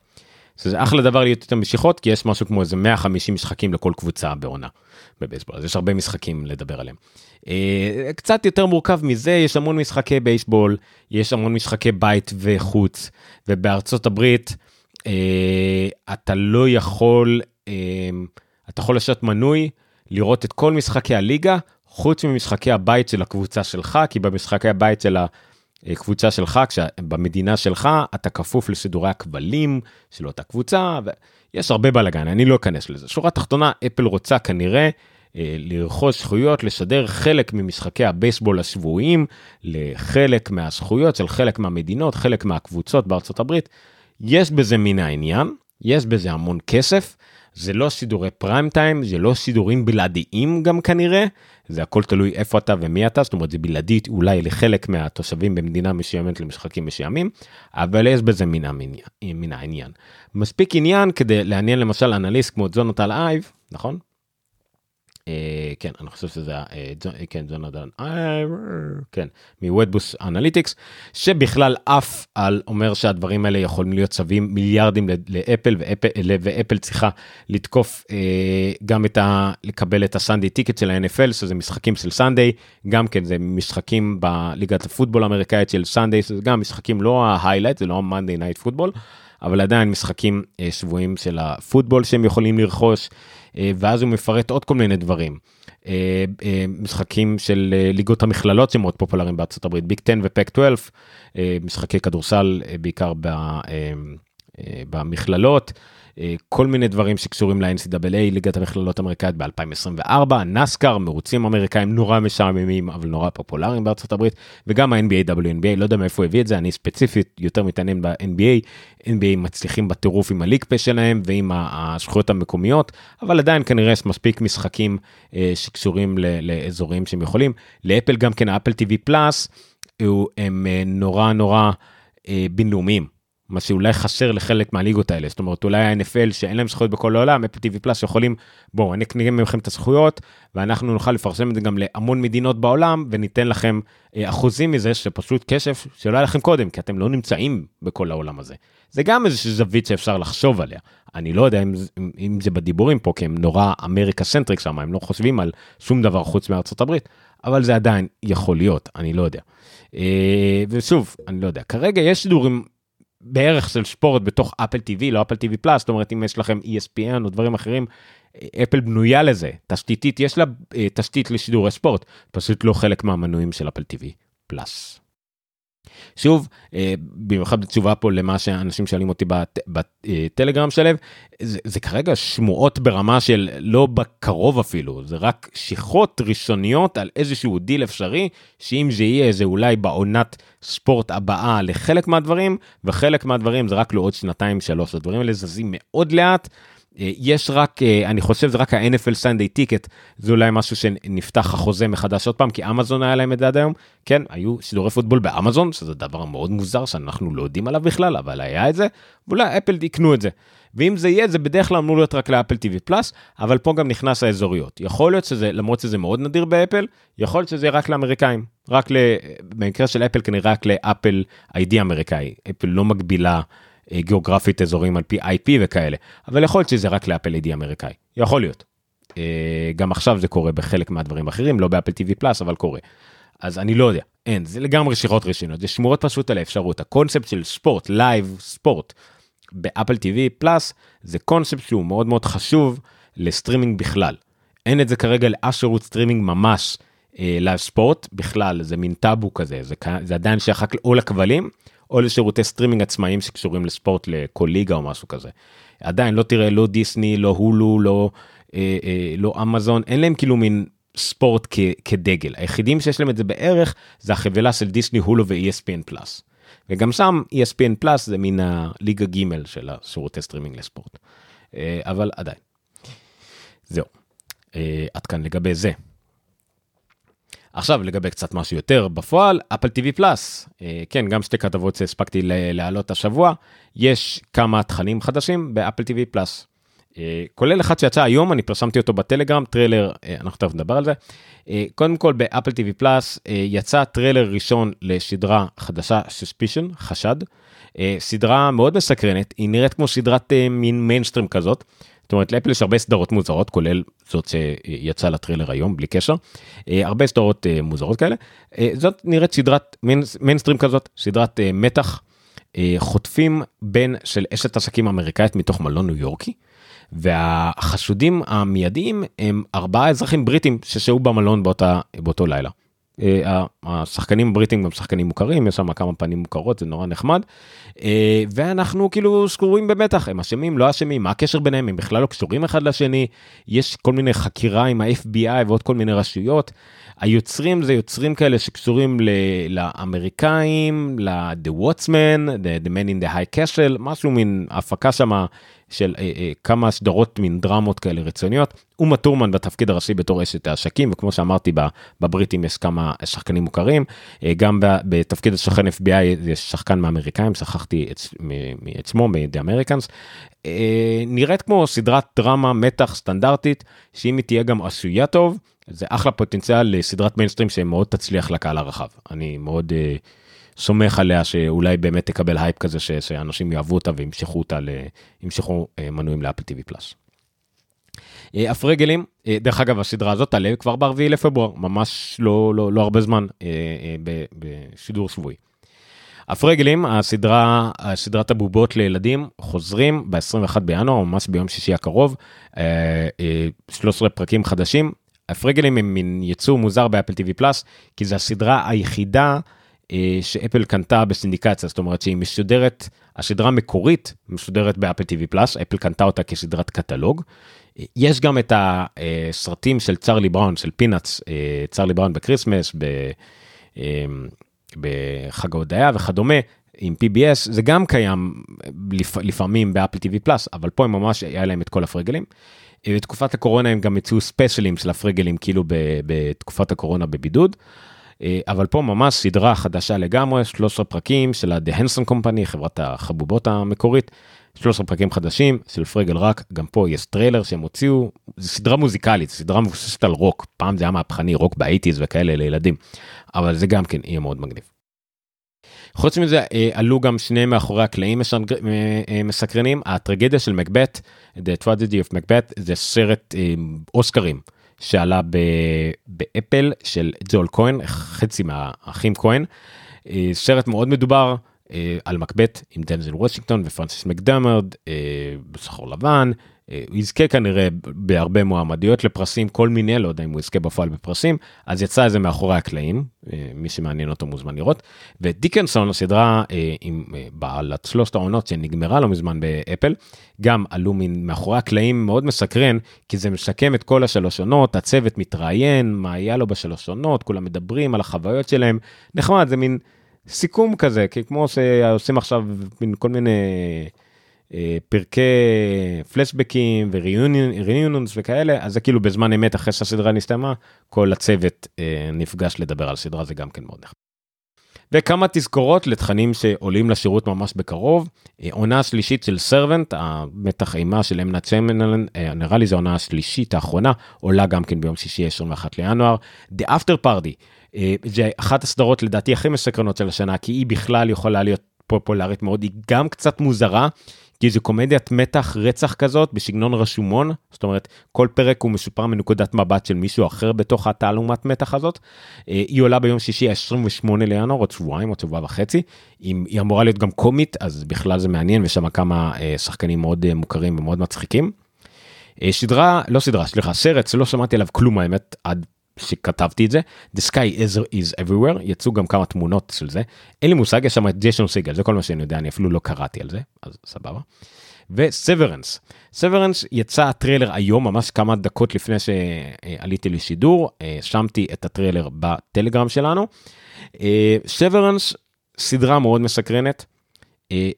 זה אחלה דבר להיות יותר משיכות כי יש משהו כמו איזה 150 משחקים לכל קבוצה בעונה בבייסבול אז יש הרבה משחקים לדבר עליהם. אה, קצת יותר מורכב מזה יש המון משחקי בייסבול יש המון משחקי בית וחוץ ובארצות הברית אתה לא יכול. אתה יכול לשבת מנוי, לראות את כל משחקי הליגה, חוץ ממשחקי הבית של הקבוצה שלך, כי במשחקי הבית של הקבוצה שלך, במדינה שלך, אתה כפוף לסידורי הכבלים של אותה קבוצה, ויש הרבה בלאגן, אני לא אכנס לזה. שורה תחתונה, אפל רוצה כנראה לרכוש זכויות לשדר חלק ממשחקי הבייסבול השבועיים לחלק מהזכויות של חלק מהמדינות, חלק מהקבוצות בארצות הברית. יש בזה מן העניין, יש בזה המון כסף, זה לא שידורי פריים טיים, זה לא שידורים בלעדיים גם כנראה, זה הכל תלוי איפה אתה ומי אתה, זאת אומרת זה בלעדית אולי לחלק מהתושבים במדינה מסוימת למשחקים מסוימים, אבל יש בזה מן, המניין, מן העניין. מספיק עניין כדי לעניין למשל אנליסט כמו ג'ונתן אייב, נכון? אה, כן אני חושב שזה אה, כן ג'ונדן אה, כן מוודבוס אנליטיקס שבכלל עף על אומר שהדברים האלה יכולים להיות שווים מיליארדים לאפל ואפל צריכה לתקוף גם את ה... לקבל את הסנדיי טיקט של ה-NFL שזה משחקים של סנדיי גם כן זה משחקים בליגת הפוטבול האמריקאית של Sunday זה גם משחקים לא ה highlight זה לא ה Monday Night Football אבל עדיין משחקים שווים של הפוטבול שהם יכולים לרכוש. אה, ואז הוא מפרט עוד כל מיני דברים. אה, אה, משחקים של ליגות המכללות שמאוד פופולריים בארצות הברית, Big 10 ו Pac 12, משחקי כדורסל בעיקר במכללות. אה, כל מיני דברים שקשורים ל-NCAA, ליגת המכללות האמריקאית ב-2024, NASCAR, מרוצים אמריקאים נורא משעממים אבל נורא פופולריים בארצות הברית, וגם ה-NBA, WNBA, לא יודע מאיפה הביא את זה, אני ספציפית יותר מתעניין ב-NBA, NBA מצליחים בטירוף עם הליג פה שלהם ועם הזכויות המקומיות, אבל עדיין כנראה יש מספיק משחקים אה, שקשורים לאזורים שהם יכולים. לאפל גם כן, אפל TV פלאס, הם אה, נורא נורא בינלאומיים. מה שאולי חסר לחלק מהליגות האלה, זאת אומרת אולי ה-NFL שאין להם זכויות בכל העולם, אפל TV פלאס יכולים, בואו אני אקנה מכם את הזכויות ואנחנו נוכל לפרסם את זה גם להמון מדינות בעולם וניתן לכם אה, אחוזים מזה שפשוט כסף שלא היה לכם קודם, כי אתם לא נמצאים בכל העולם הזה. זה גם איזושהי זווית שאפשר לחשוב עליה. אני לא יודע אם, אם, אם זה בדיבורים פה, כי הם נורא America centric שם, הם לא חושבים על שום דבר חוץ מארצות הברית, אבל זה עדיין יכול להיות, אני לא יודע. אה, ושוב, אני לא יודע, כרגע יש שידורים בערך של ספורט בתוך אפל TV, לא אפל TV Plus, זאת אומרת אם יש לכם ESPN או דברים אחרים, אפל בנויה לזה, תשתיתית, יש לה אה, תשתית לשידורי ספורט, פשוט לא חלק מהמנויים של אפל TV Plus. שוב, אה, במיוחד בתשובה פה למה שאנשים שואלים אותי בט, בטלגרם שלהם, זה, זה כרגע שמועות ברמה של לא בקרוב אפילו, זה רק שיחות ראשוניות על איזשהו דיל אפשרי, שאם זה יהיה איזה אולי בעונת ספורט הבאה לחלק מהדברים, וחלק מהדברים זה רק לעוד שנתיים שלוש, הדברים האלה זזים מאוד לאט. אה, יש רק, אה, אני חושב זה רק ה-NFL Sunday Ticket, זה אולי משהו שנפתח החוזה מחדש עוד פעם, כי אמזון היה להם את זה עד היום. כן, היו שידורי פוטבול באמזון, שזה דבר מאוד מוזר שאנחנו לא יודעים עליו בכלל, אבל היה את זה, ואולי אפל יקנו את זה. ואם זה יהיה, זה בדרך כלל אמור להיות רק לאפל TV פלאס, אבל פה גם נכנס האזוריות. יכול להיות שזה, למרות שזה מאוד נדיר באפל, יכול להיות שזה יהיה רק לאמריקאים. רק ל... במקרה של אפל כנראה רק לאפל איי-די אמריקאי. אפל לא מגבילה גיאוגרפית אזורים על פי IP וכאלה, אבל יכול להיות שזה רק לאפל ID אמריקאי, יכול להיות. אה, גם עכשיו זה קורה בחלק מהדברים האחרים, לא באפל TV פלאס, אבל קורה. אז אני לא יודע, אין, זה לגמרי שיחות ראשונות, זה שמועות פשוט על האפשרות. הקונספט של ספורט, live sport, באפל TV פלאס, זה קונספט שהוא מאוד מאוד חשוב לסטרימינג בכלל. אין את זה כרגע לאף שירות סטרימינג ממש live אה, ספורט בכלל, זה מין טאבו כזה, זה, זה עדיין שייך או לכבלים או לשירותי סטרימינג עצמאיים שקשורים לספורט לכל ליגה או משהו כזה. עדיין לא תראה לא דיסני לא הולו לא אה, אה, לא אמזון אין להם כאילו מין ספורט כ, כדגל היחידים שיש להם את זה בערך זה החבילה של דיסני הולו ו-ESPN פלאס. וגם שם ESPN Plus זה מן הליגה ג' של השירותי סטרימינג לספורט. אה, אבל עדיין. זהו. עד כאן לגבי זה. עכשיו לגבי קצת משהו יותר בפועל, אפל TV Plus, כן, גם שתי כתבות שהספקתי להעלות השבוע, יש כמה תכנים חדשים באפל TV Plus. אה, כולל אחד שיצא היום, אני פרסמתי אותו בטלגרם, טריילר, אה, אנחנו תכף נדבר על זה. אה, קודם כל באפל TV Plus יצא טריילר ראשון לסדרה חדשה, Suspicion, חשד. סדרה מאוד מסקרנת, היא נראית כמו סדרת מין מיינסטרים כזאת. זאת אומרת לאפל יש הרבה סדרות מוזרות כולל זאת שיצא לטריילר היום בלי קשר הרבה סדרות מוזרות כאלה זאת נראית סדרת מיינסטרים כזאת סדרת מתח חוטפים בין של אשת עסקים אמריקאית מתוך מלון ניו יורקי. והחשודים המיידיים הם ארבעה אזרחים בריטים ששהו במלון באותה באותו לילה. אה, השחקנים הבריטים גם שחקנים מוכרים, יש שם כמה פנים מוכרות, זה נורא נחמד. אה, ואנחנו כאילו סגורים במתח, הם אשמים, לא אשמים, מה הקשר ביניהם, הם בכלל לא קשורים אחד לשני, יש כל מיני חקירה עם ה-FBI ועוד כל מיני רשויות. היוצרים זה יוצרים כאלה שקשורים לאמריקאים, ל-The Watchman, the, the Man in the High Castle, משהו מין הפקה שמה של אה, אה, כמה סדרות מין דרמות כאלה רצוניות. אומה טורמן בתפקיד הראשי בתור אשת העשקים, וכמו שאמרתי בבריטים יש כמה שחקנים מוכרים, אה, גם בתפקיד השחקן FBI יש שחקן מהאמריקאים, שכחתי מעצמו, מ-The Americans. אה, נראית כמו סדרת דרמה מתח סטנדרטית, שאם היא תהיה גם עשויה טוב, זה אחלה פוטנציאל לסדרת מיינסטרים שמאוד תצליח לקהל הרחב. אני מאוד uh, סומך עליה שאולי באמת תקבל הייפ כזה ש, שאנשים יאהבו אותה וימשכו אותה, ימשכו uh, מנויים לאפל TV Plus. Uh, הפרגלים, uh, דרך אגב הסדרה הזאת תעלה כבר ב-4 לפברואר, ממש לא, לא, לא הרבה זמן uh, uh, בשידור שבועי. הפרגלים, הסדרה, סדרת הבובות לילדים, חוזרים ב-21 בינואר, ממש ביום שישי הקרוב, 13 פרקים חדשים, הפרגלים הם מין יצור מוזר באפל TV Plus, כי זו הסדרה היחידה אה, שאפל קנתה בסינדיקציה, זאת אומרת שהיא משודרת, הסדרה המקורית משודרת באפל TV Plus, אפל קנתה אותה כסדרת קטלוג. יש גם את הסרטים של צ'רלי בראון, של פינאץ, אה, צ'רלי בראון בקריסמס, ב, אה, בחג ההודיה וכדומה. עם PBS זה גם קיים לפ, לפעמים באפל TV Plus אבל פה הם ממש היה להם את כל הפרגלים. בתקופת הקורונה הם גם יצאו ספיישלים של הפרגלים כאילו בתקופת הקורונה בבידוד. אה, אבל פה ממש סדרה חדשה לגמרי 13 פרקים של ה-The Henson Company חברת החבובות המקורית 13 פרקים חדשים של פרגל רוק גם פה יש טריילר שהם הוציאו זה סדרה מוזיקלית סדרה מבוססת על רוק פעם זה היה מהפכני רוק באייטיז וכאלה לילדים אבל זה גם כן יהיה מאוד מגניב. חוץ מזה אה, עלו גם שני מאחורי הקלעים אה, מסקרנים הטרגדיה של מקבט The Tragedy of Macbeth זה סרט אוסקרים שעלה באפל של ג'ול כהן חצי מהאחים כהן. סרט מאוד מדובר על מקבט עם דנזל וושינגטון ופרנסיס מקדמרד בשחור לבן הוא יזכה כנראה בהרבה מועמדויות לפרסים כל מיני לא יודע אם הוא יזכה בפועל בפרסים אז יצא איזה מאחורי הקלעים אה, מי שמעניין אותו מוזמן לראות ודיקנסון הסדרה אה, עם אה, בעלת שלושת העונות שנגמרה לא מזמן באפל גם עלו מן מאחורי הקלעים מאוד מסקרן כי זה משקם את כל השלוש עונות הצוות מתראיין מה היה לו בשלוש עונות כולם מדברים על החוויות שלהם נחמד זה מין סיכום כזה כי כמו שעושים עכשיו מין כל מיני. אה, פרקי פלשבקים וריאיונונס וכאלה אז זה כאילו בזמן אמת אחרי שהסדרה נסתיימה כל הצוות אה, נפגש לדבר על סדרה זה גם כן מאוד נחמד. וכמה תזכורות לתכנים שעולים לשירות ממש בקרוב. אה, עונה שלישית של סרבנט המתח אימה של אמנה צ'מנלן נראה לי זו עונה השלישית האחרונה עולה גם כן ביום שישי 21 לינואר. The After Party זה אחת הסדרות לדעתי הכי מסקרנות של השנה כי היא בכלל יכולה להיות פופולרית מאוד היא גם קצת מוזרה כי זו קומדיית מתח רצח כזאת בסגנון רשומון זאת אומרת כל פרק הוא מסופר מנקודת מבט של מישהו אחר בתוך התעלומת מתח הזאת. אה, היא עולה ביום שישי ה-28 לינואר עוד שבועיים עוד שבוע וחצי היא אמורה להיות גם קומית אז בכלל זה מעניין ושם כמה אה, שחקנים מאוד אה, מוכרים ומאוד מצחיקים. סדרה לא סדרה סליחה סרט שלא שמעתי עליו כלום האמת עד שכתבתי את זה The Sky is, is everywhere יצאו גם כמה תמונות של זה אין לי מושג יש שם את ג'יישון סיגל זה כל מה שאני יודע אני אפילו לא קראתי על זה אז סבבה. וסוורנס סוורנס יצא הטריילר היום ממש כמה דקות לפני שעליתי לשידור שמתי את הטריילר בטלגרם שלנו. סוורנס סדרה מאוד מסקרנת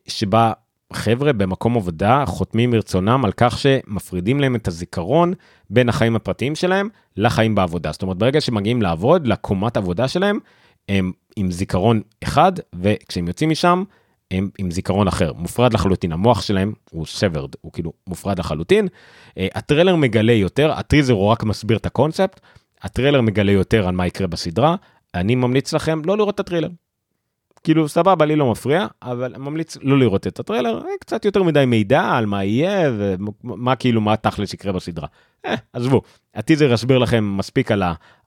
שבה חבר'ה במקום עבודה חותמים מרצונם על כך שמפרידים להם את הזיכרון בין החיים הפרטיים שלהם לחיים בעבודה. זאת אומרת, ברגע שמגיעים לעבוד, לקומת עבודה שלהם, הם עם זיכרון אחד, וכשהם יוצאים משם, הם עם זיכרון אחר, מופרד לחלוטין, המוח שלהם הוא סברד, הוא כאילו מופרד לחלוטין. Uh, הטריילר מגלה יותר, הטיזר הוא רק מסביר את הקונספט, הטריילר מגלה יותר על מה יקרה בסדרה, אני ממליץ לכם לא לראות את הטריילר. כאילו סבבה לי לא מפריע אבל ממליץ לא לראות את הטריילר אה, קצת יותר מדי מידע על מה יהיה ומה כאילו מה תכלס יקרה בסדרה. אה, עזבו הטיזר יסביר לכם מספיק על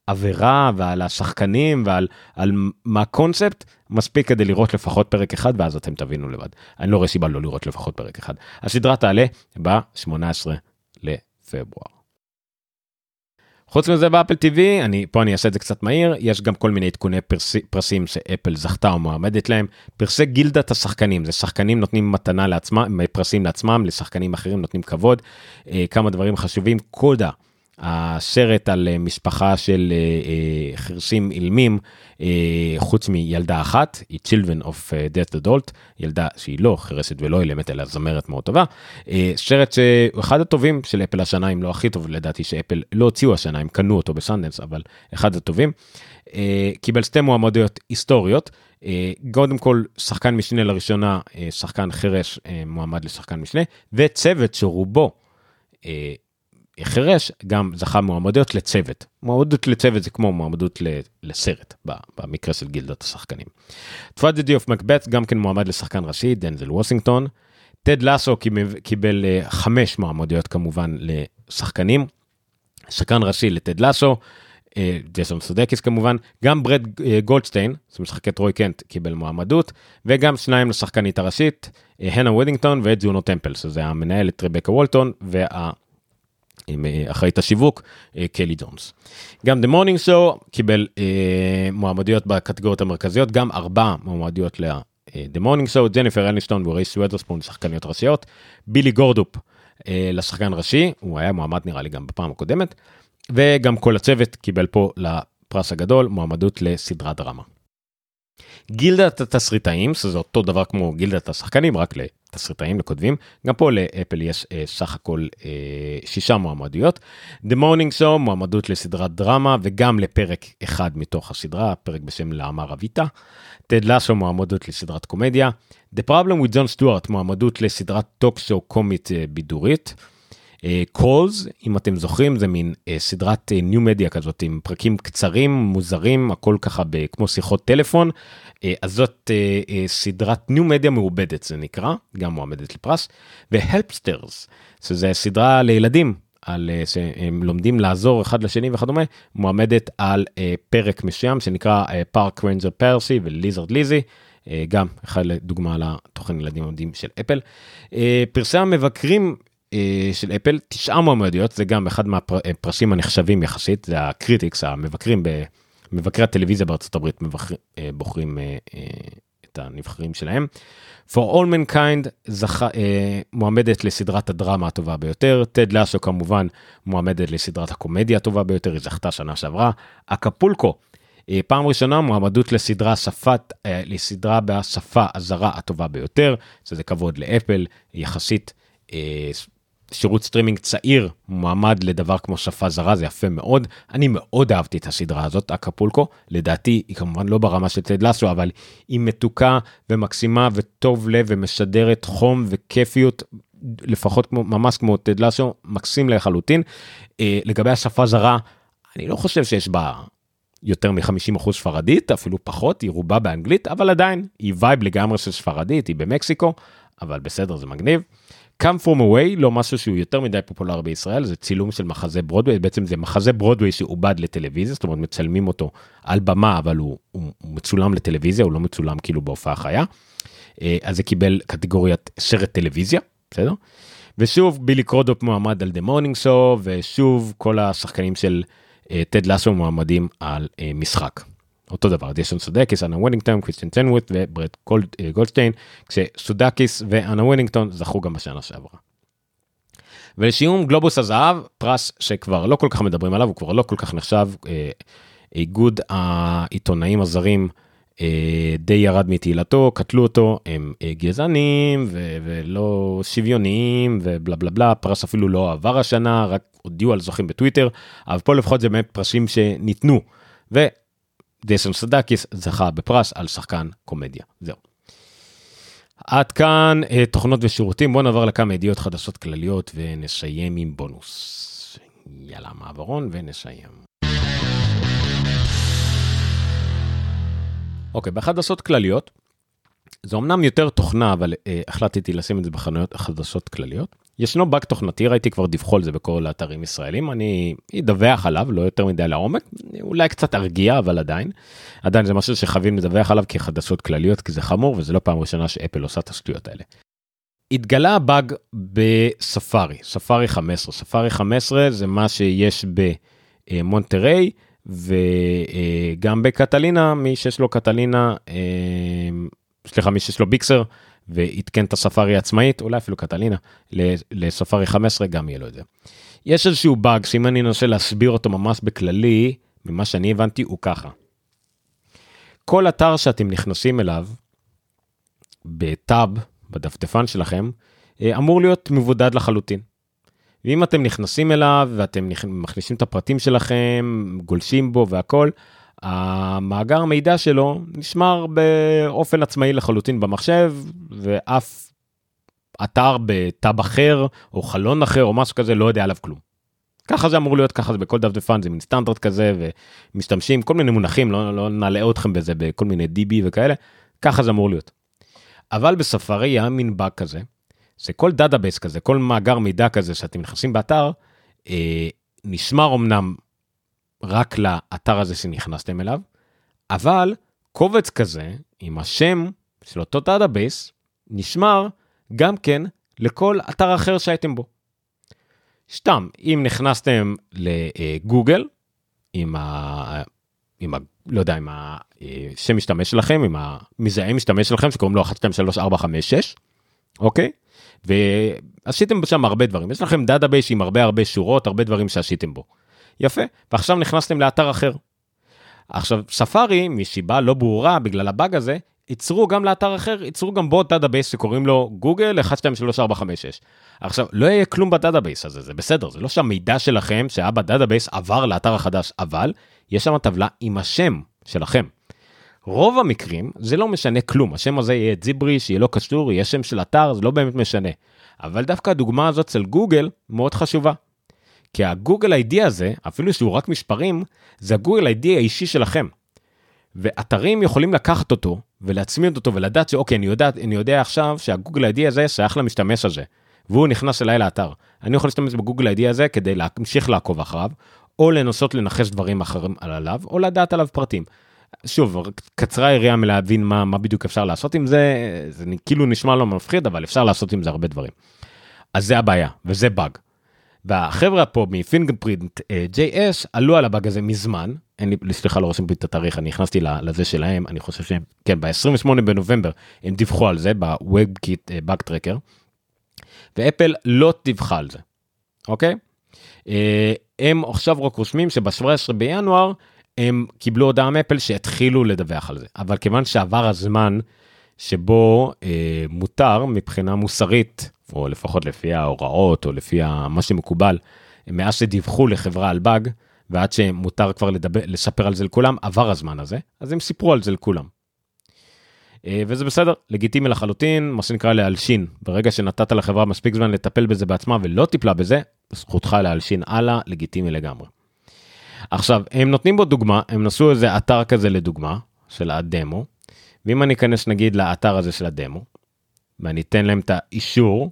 האווירה ועל השחקנים ועל על מה הקונספט מספיק כדי לראות לפחות פרק אחד ואז אתם תבינו לבד. אני לא רואה סיבה לא לראות לפחות פרק אחד. הסדרה תעלה ב-18 לפברואר. חוץ מזה באפל TV, אני, פה אני אעשה את זה קצת מהיר, יש גם כל מיני עדכוני פרס, פרסים שאפל זכתה או מועמדת להם. פרסי גילדת השחקנים, זה שחקנים נותנים מתנה לעצמם, פרסים לעצמם, לשחקנים אחרים נותנים כבוד. אה, כמה דברים חשובים, קודה. הסרט על אה, משפחה של אה, אה, חרשים אילמים, חוץ מילדה אחת, היא Children of Death Adult, ילדה שהיא לא חרשת ולא אילמת אלא זמרת מאוד טובה. סרט שהוא אחד הטובים של אפל השנה, אם לא הכי טוב לדעתי שאפל לא הוציאו השנה, הם קנו אותו בסנדנס, אבל אחד הטובים. קיבל שתי מועמדויות היסטוריות. קודם כל שחקן משנה לראשונה, שחקן חירש מועמד לשחקן משנה, וצוות שרובו חירש גם זכה מועמדויות לצוות. מועמדות לצוות זה כמו מועמדות לסרט במקרה של גילדת השחקנים. Tragedy of Macbeth גם כן מועמד לשחקן ראשי, דנזל וושינגטון. טד לסו קיבל אה, חמש מועמדויות כמובן לשחקנים. שחקן ראשי לטד לסו, אה, ג'ייסון סודקיס כמובן, גם ברד אה, גולדשטיין, שמשחק את רוי קנט, קיבל מועמדות, וגם שניים לשחקנית הראשית, האנה וודינגהאם וג'ונו טמפל, שזה המנהלת רבקה וולטון, וה... עם אה, אחראית השיווק אה, קלי ג'ונס. גם The Morning Show קיבל אה, מועמדויות בקטגוריות המרכזיות, גם ארבע מועמדויות ל... The Morning Show, ג'ניפר אניסטון ורייס ווידרספון, שחקניות ראשיות, בילי גורדופ לשחקן ראשי, הוא היה מועמד נראה לי גם בפעם הקודמת, וגם כל הצוות קיבל פה לפרס הגדול מועמדות לסדרת דרמה. גילדת התסריטאים, שזה אותו דבר כמו גילדת השחקנים, רק לתסריטאים, לכותבים, גם פה לאפל יש אה, סך הכל אה, שישה מועמדויות. The Morning Show, מועמדות לסדרת דרמה וגם לפרק אחד מתוך הסדרה, פרק בשם La Amara Vita. טד לאסו, מועמדות לסדרת קומדיה. The Problem with Jon Stewart, מועמדות לסדרת talk show קומית אה, בידורית. Calls, uh, אם אתם זוכרים, זה מין uh, סדרת new media כזאת עם פרקים קצרים, מוזרים, הכל ככה כמו שיחות טלפון. אז זאת סדרת new media מעובדת זה נקרא, גם מועמדת לפרס. ו Helpsters, שזה סדרה לילדים, על שהם לומדים לעזור אחד לשני וכדומה, מועמדת על פרק מסוים שנקרא Park Ranger Percy ו Lizard Lizzie. גם אחד לדוגמה לתוכן ילדים עם אומדים של אפל. פרסי המבקרים אה, של אפל, תשעה מועמדויות, זה גם אחד מהפרסים הנחשבים יחסית, זה ה critics, המבקרים, מבקרי הטלוויזיה בארצות הברית מבחר, אה, בוחרים אה, את הנבחרים שלהם. For All Mankind זכה, מועמדת לסדרת הדרמה הטובה ביותר, טד לאסו כמובן מועמדת לסדרת הקומדיה הטובה ביותר, היא זכתה שנה שעברה. אקפולקו, פעם ראשונה מועמדות לסדרה שפת, לסדרה בשפה הזרה הטובה ביותר, שזה כבוד לאפל, יחסית שירות סטרימינג צעיר מועמד לדבר כמו שפה זרה זה יפה מאוד. אני מאוד אהבתי את הסדרה הזאת אקפולקו. לדעתי היא כמובן לא ברמה של טד לסו אבל היא מתוקה ומקסימה וטוב לב ומשדרת חום וכיפיות לפחות כמו ממש כמו טד לסו מקסים לחלוטין. אה, לגבי השפה זרה אני לא חושב שיש בה יותר מ-50% ספרדית אפילו פחות היא רובה באנגלית אבל עדיין היא vibe לגמרי של ספרדית היא במקסיקו אבל בסדר זה מגניב. Come From Away לא משהו שהוא יותר מדי פופולרי בישראל זה צילום של מחזה ברודווי בעצם זה מחזה ברודווי שעובד לטלוויזיה זאת אומרת מצלמים אותו על במה אבל הוא, הוא מצולם לטלוויזיה הוא לא מצולם כאילו בהופעה חיה. אה, אז זה קיבל קטגוריית סרט טלוויזיה בסדר. ושוב בילי קרודופ מועמד על The Morning Show ושוב כל השחקנים של טד אה, לאסו מועמדים על אה, משחק. אותו דבר, ג'ייסון סודקיס, האנה וודינגהאם, קריסטיאן טנוויט וברד אה, גולדשטיין, כשסודקיס והאנה וודינגהאם זכו גם בשנה שעברה. ולסיום גלובוס הזהב, פרס שכבר לא כל כך מדברים עליו, הוא כבר לא כל כך נחשב, אה, איגוד העיתונאים הזרים אה, די ירד מתהילתו, קטלו אותו, הם אה, גזענים ו- ולא שוויוניים ובלה בלה בלה, פרס אפילו לא עבר השנה, רק הודיעו על זוכים בטוויטר, אבל פה לפחות זה באמת פרסים שניתנו. ו- ג'ייסון סדקיס זכה בפרס על שחקן קומדיה. זהו. עד כאן אה, תוכנות ושירותים בוא נעבור לכמה ידיעות חדשות כלליות ונסיים עם בונוס. יאללה מעברון ונסיים. אוקיי בחדשות כלליות זה אמנם יותר תוכנה אבל אה, החלטתי לשים את זה בחנויות חדשות כלליות. ישנו באג תוכנתי ראיתי כבר דיווחו על זה בכל האתרים ישראלים אני אדווח עליו לא יותר מדי לעומק אולי קצת ארגיע אבל עדיין עדיין זה משהו שחייבים לדווח עליו כחדשות כלליות כי זה חמור וזה לא פעם ראשונה שאפל עושה את השטויות האלה. התגלה באג בספארי ספארי 15 ספארי 15 זה מה שיש אה, מונטריי, וגם בקטלינה, מי שיש לו קטלינה, אה, סליחה, מי שיש לו ביקסר, ועדכן את הספארי עצמאית, אולי אפילו קטלינה, לספארי 15, גם יהיה לו את זה. יש איזשהו באג שאם אני אנסה להסביר אותו ממש בכללי, ממה שאני הבנתי, הוא ככה. כל אתר שאתם נכנסים אליו, בטאב, בדפדפן שלכם, אה, אמור להיות מבודד לחלוטין. ואם אתם נכנסים אליו ואתם מכניסים את הפרטים שלכם, גולשים בו והכל, המאגר מידע שלו נשמר באופן עצמאי לחלוטין במחשב, ואף אתר בטאב אחר, או חלון אחר, או משהו כזה, לא יודע עליו כלום. ככה זה אמור להיות, ככה זה בכל דפדפן, זה מין סטנדרט כזה, ומשתמשים, כל מיני מונחים, לא, לא נעלה אתכם בזה בכל מיני DB וכאלה, ככה זה אמור להיות. אבל בספארי היה מין באג כזה, זה כל database כזה, כל מאגר מידע כזה שאתם נכנסים באתר, אה, נשמר אמנם רק לאתר הזה שנכנסתם אליו, אבל קובץ כזה עם השם של אותו database נשמר גם כן לכל אתר אחר שהייתם בו. סתם, אם נכנסתם לגוגל, עם ה... עם ה... לא יודע, עם השם משתמש שלכם, עם המזהה משתמש שלכם שקוראים לו 1, 2, 3, 4, 5, 6, אוקיי? ועשיתם שם הרבה דברים, יש לכם database עם הרבה הרבה שורות, הרבה דברים שעשיתם בו. יפה, ועכשיו נכנסתם לאתר אחר. עכשיו, ספארי, מסיבה לא ברורה בגלל הבאג הזה, ייצרו גם לאתר אחר, ייצרו גם בו database שקוראים לו גוגל 1, 2, 3, 4, 5, 6. עכשיו, לא יהיה כלום ב database הזה, זה בסדר, זה לא שהמידע שלכם שהיה ב database עבר לאתר החדש, אבל יש שם טבלה עם השם שלכם. רוב המקרים זה לא משנה כלום, השם הזה יהיה זיברי, שיהיה לא קשור, יהיה שם של אתר, זה לא באמת משנה. אבל דווקא הדוגמה הזאת של גוגל מאוד חשובה. כי הגוגל איי-די הזה, אפילו שהוא רק מספרים, זה הגוגל איי-די האישי שלכם. ואתרים יכולים לקחת אותו ולהצמיד אותו ולדעת שאוקיי, אני יודע, אני יודע עכשיו שהגוגל איי-די הזה שייך למשתמש הזה, והוא נכנס אליי לאתר. אני יכול להשתמש בגוגל איי-די הזה כדי להמשיך לעקוב אחריו, או לנסות לנחש דברים אחרים עליו, או לדעת עליו פרטים. שוב, קצרה היריעה מלהבין מה, מה בדיוק אפשר לעשות עם זה, זה כאילו נשמע לא מפחיד, אבל אפשר לעשות עם זה הרבה דברים. אז זה הבעיה, וזה באג. והחבר'ה פה מפינגרפרינט uh, JS עלו על הבאג הזה מזמן, אין לי, סליחה לא לי את התאריך, אני נכנסתי לזה שלהם, אני חושב שהם, כן, ב-28 בנובמבר הם דיווחו על זה ב-WebKit באג טרקר, ואפל לא דיווחה על זה, אוקיי? Uh, הם עכשיו רק רושמים שב-17 בינואר הם קיבלו הודעה מאפל שהתחילו לדווח על זה, אבל כיוון שעבר הזמן שבו אה, מותר מבחינה מוסרית, או לפחות לפי ההוראות, או לפי מה שמקובל, מאז שדיווחו לחברה על באג, ועד שמותר כבר לדבר, לספר על זה לכולם, עבר הזמן הזה, אז הם סיפרו על זה לכולם. אה, וזה בסדר, לגיטימי לחלוטין, מה שנקרא להלשין. ברגע שנתת לחברה מספיק זמן לטפל בזה בעצמה ולא טיפלה בזה, זכותך להלשין הלאה, לגיטימי לגמרי. עכשיו, הם נותנים בו דוגמה, הם נשאו איזה אתר כזה לדוגמה, של הדמו, ואם אני אכנס נגיד לאתר הזה של הדמו, ואני אתן להם את האישור,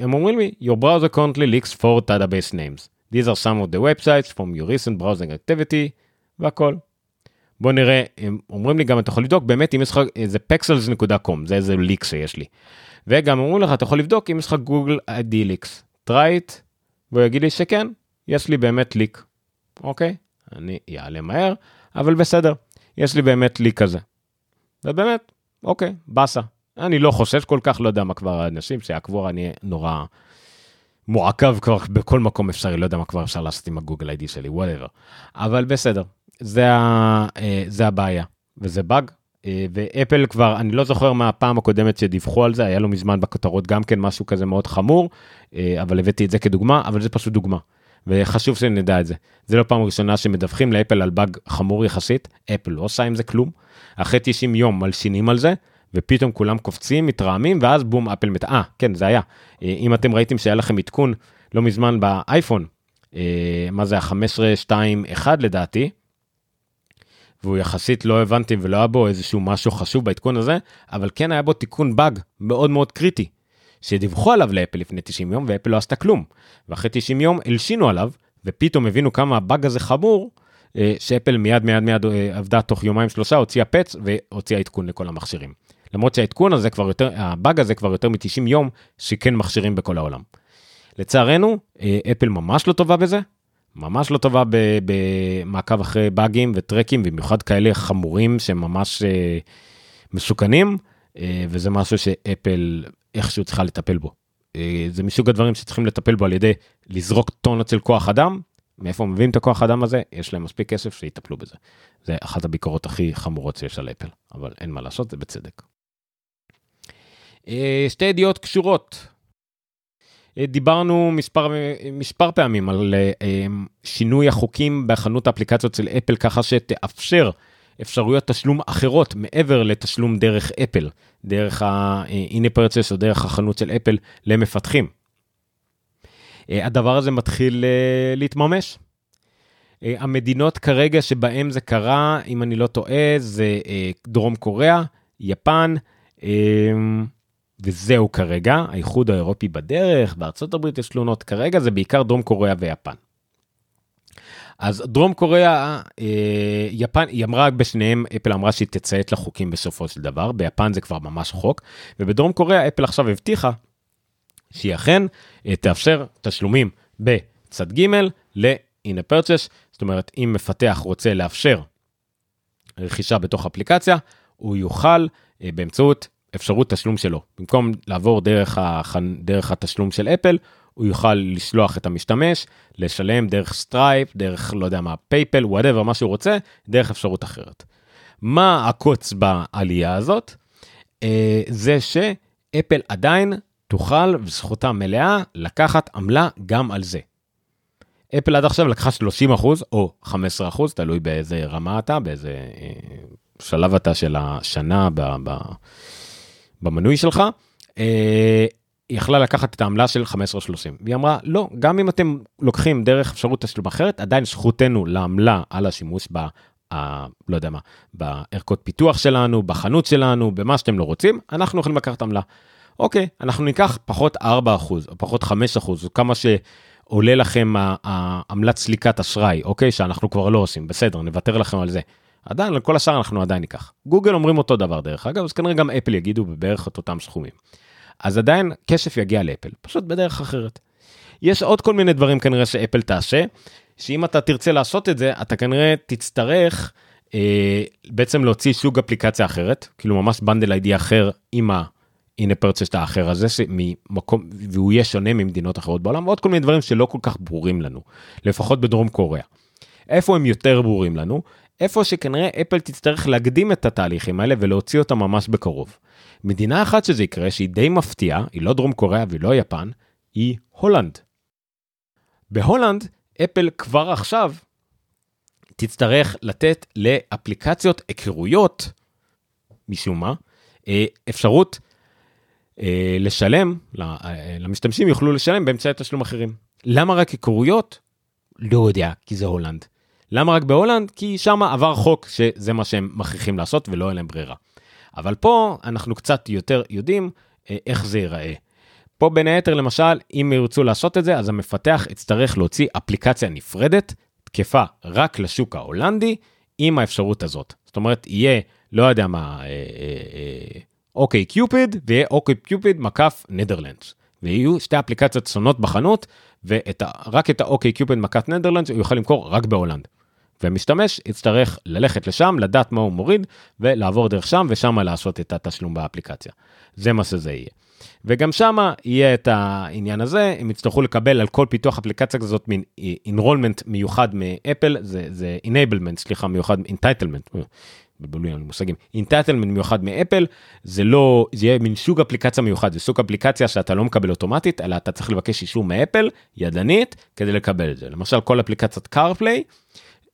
הם אומרים לי, your browser currently leaks for database names. These are some of the websites from your recent browsing activity, והכל. בוא נראה, הם אומרים לי גם, אתה יכול לבדוק באמת אם יש לך איזה pexels.com, זה איזה leak שיש לי. וגם אומרים לך, אתה יכול לבדוק אם יש לך גוגל ID leaks. try it, והוא יגיד לי שכן, יש לי באמת leak. אוקיי? אני אעלה מהר, אבל בסדר. יש לי באמת leak כזה. ובאמת, אוקיי, באסה. אני לא חושש כל כך, לא יודע מה כבר האנשים שיעקבו, אני נורא מועקב כבר בכל מקום אפשרי, לא יודע מה כבר אפשר לעשות עם הגוגל ID שלי, whatever. אבל בסדר, זה, ה, אה, זה הבעיה, וזה באג. אה, ואפל כבר, אני לא זוכר מהפעם הקודמת שדיווחו על זה, היה לו מזמן בכותרות גם כן משהו כזה מאוד חמור, אה, אבל הבאתי את זה כדוגמה, אבל זה פשוט דוגמה. וחשוב שנדע את זה. זה לא פעם ראשונה שמדווחים לאפל על באג חמור יחסית, אפל לא עושה עם זה כלום. אחרי 90 יום מלשינים על זה, ופתאום כולם קופצים, מתרעמים, ואז בום, אפל מת... אה, כן, זה היה. אה, אם אתם ראיתם שהיה לכם עדכון לא מזמן באייפון, אה, מה זה ה-15.2.1 לדעתי, והוא יחסית לא הבנתי ולא היה בו איזשהו משהו חשוב בעדכון הזה, אבל כן היה בו תיקון באג מאוד מאוד קריטי. שדיווחו עליו לאפל לפני 90 יום ואפל לא עשתה כלום. ואחרי 90 יום הלשינו עליו, ופתאום הבינו כמה הבאג הזה חמור, אה, שאפל מיד מיד מיד עבדה תוך יומיים שלושה, הוציאה פץ והוציאה עדכון לכל המכשירים. למרות שהעדכון הזה כבר יותר, הבאג הזה כבר יותר מ-90 יום, שכן מכשירים בכל העולם. לצערנו, אה, אפל ממש לא טובה בזה, ממש לא טובה במעקב אחרי באגים וטרקים, במיוחד כאלה חמורים שהם ממש אה, מסוכנים, אה, וזה משהו שאפל איכשהו צריכה לטפל בו. זה מסוג הדברים שצריכים לטפל בו על ידי לזרוק טונות של כוח אדם. מאיפה מביאים את הכוח אדם הזה? יש להם מספיק כסף שיטפלו בזה. זה אחת הביקורות הכי חמורות שיש על אפל, אבל אין מה לעשות, זה בצדק. אה, שתי ידיעות קשורות. אה, דיברנו מספר, מספר פעמים על שינוי החוקים בחנות האפליקציות של אפל ככה שתאפשר אפשרויות תשלום אחרות מעבר לתשלום דרך אפל, דרך ה-in purchase או דרך החנות של אפל למפתחים. אה, הדבר הזה מתחיל אה, להתממש. אה, המדינות כרגע שבהם זה קרה, אם אני לא טועה, זה דרום קוריאה, יפן, וזהו כרגע, האיחוד האירופי בדרך, בארצות הברית יש תלונות, כרגע זה בעיקר דרום קוריאה ויפן. אז דרום קוריאה, אה, יפן, היא אמרה בשניהם, אפל אמרה שהיא תציית לחוקים בסופו של דבר, ביפן זה כבר ממש חוק, ובדרום קוריאה אפל עכשיו הבטיחה שהיא אכן אה, תאפשר תשלומים בצד ג' ל-in-app purchase, זאת אומרת, אם מפתח רוצה לאפשר רכישה בתוך אפליקציה, הוא יוכל אה, באמצעות אפשרות תשלום שלו. במקום לעבור דרך, הח... דרך התשלום של אפל, הוא יוכל לשלוח את המשתמש, לשלם דרך סטרייפ, דרך לא יודע מה, פייפל, whatever, מה שהוא רוצה, דרך אפשרות אחרת. מה הקוץ באליה הזאת? אה, זה שאפל עדיין תוכל, וזכותה מלאה, לקחת עמלה גם על זה. אפל עד עכשיו לקחה 30 אחוז או 15 אחוז, תלוי באיזה רמה אתה, באיזה אה, שלב אתה של השנה ב, ב, במנוי שלך. אה, היא יכלה לקחת את העמלה של 15-30 והיא אמרה לא גם אם אתם לוקחים דרך אפשרות תשלום אחרת עדיין זכותנו לעמלה על השימוש ב... ה, לא יודע מה בערכות פיתוח שלנו בחנות שלנו במה שאתם לא רוצים אנחנו יכולים לקחת עמלה. אוקיי אנחנו ניקח פחות 4 אחוז או פחות 5 אחוז או כמה שעולה לכם העמלת סליקת אשראי אוקיי שאנחנו כבר לא עושים בסדר נוותר לכם על זה. עדיין על כל השאר אנחנו עדיין ניקח גוגל אומרים אותו דבר דרך אגב אז כנראה גם אפל יגידו בערך את אותם סכומים. אז עדיין כסף יגיע לאפל, פשוט בדרך אחרת. יש עוד כל מיני דברים כנראה שאפל תעשה, שאם אתה תרצה לעשות את זה, אתה כנראה תצטרך אה, בעצם להוציא סוג אפליקציה אחרת, כאילו ממש bundle ID אחר עם ה-in-app purchase האחר הזה, שמקום, והוא יהיה שונה ממדינות אחרות בעולם, ועוד כל מיני דברים שלא כל כך ברורים לנו, לפחות בדרום קוריאה. איפה הם יותר ברורים לנו? איפה שכנראה אפל תצטרך להקדים את התהליכים האלה ולהוציא אותם ממש בקרוב. מדינה אחת שזה יקרה, שהיא די מפתיעה, היא לא דרום קוריאה והיא לא יפן, היא הולנד. בהולנד, אפל כבר עכשיו תצטרך לתת לאפליקציות היכרויות, משום מה, אה, אפשרות אה, לשלם, אה, למשתמשים יוכלו לשלם באמצעי תשלום אחרים. למה רק היכרויות? לא יודע, כי זה הולנד. למה רק בהולנד? כי שם עבר חוק שזה מה שהם מכריחים לעשות ולא אין להם ברירה. אבל פה אנחנו קצת יותר יודעים אה, איך זה ייראה. פה בין היתר למשל, אם ירצו לעשות את זה, אז המפתח יצטרך להוציא אפליקציה נפרדת, תקפה רק לשוק ההולנדי, עם האפשרות הזאת. זאת אומרת, יהיה, לא יודע מה, אה, אה, OkCupid, ויהיה OkCupid מקף Netherlands. ויהיו שתי אפליקציות שונות בחנות, ורק את ה OkCupid מקף Netherlands הוא יוכל למכור רק בהולנד. ומשתמש יצטרך ללכת לשם, לדעת מה הוא מוריד, ולעבור דרך שם, ושם לעשות את התשלום באפליקציה. זה מה שזה יהיה. וגם שם יהיה את העניין הזה, הם יצטרכו לקבל על כל פיתוח אפליקציה כזאת מין enrollment מיוחד מאפל, זה, זה enablement, סליחה, מיוחד, entitlement, בלבולים על מושגים, entitlement מיוחד מאפל, זה לא, זה יהיה מין סוג אפליקציה מיוחד, זה סוג אפליקציה שאתה לא מקבל אוטומטית, אלא אתה צריך לבקש אישור מאפל, ידנית, כדי לקבל את זה. למשל כל אפליקציית CarPlay,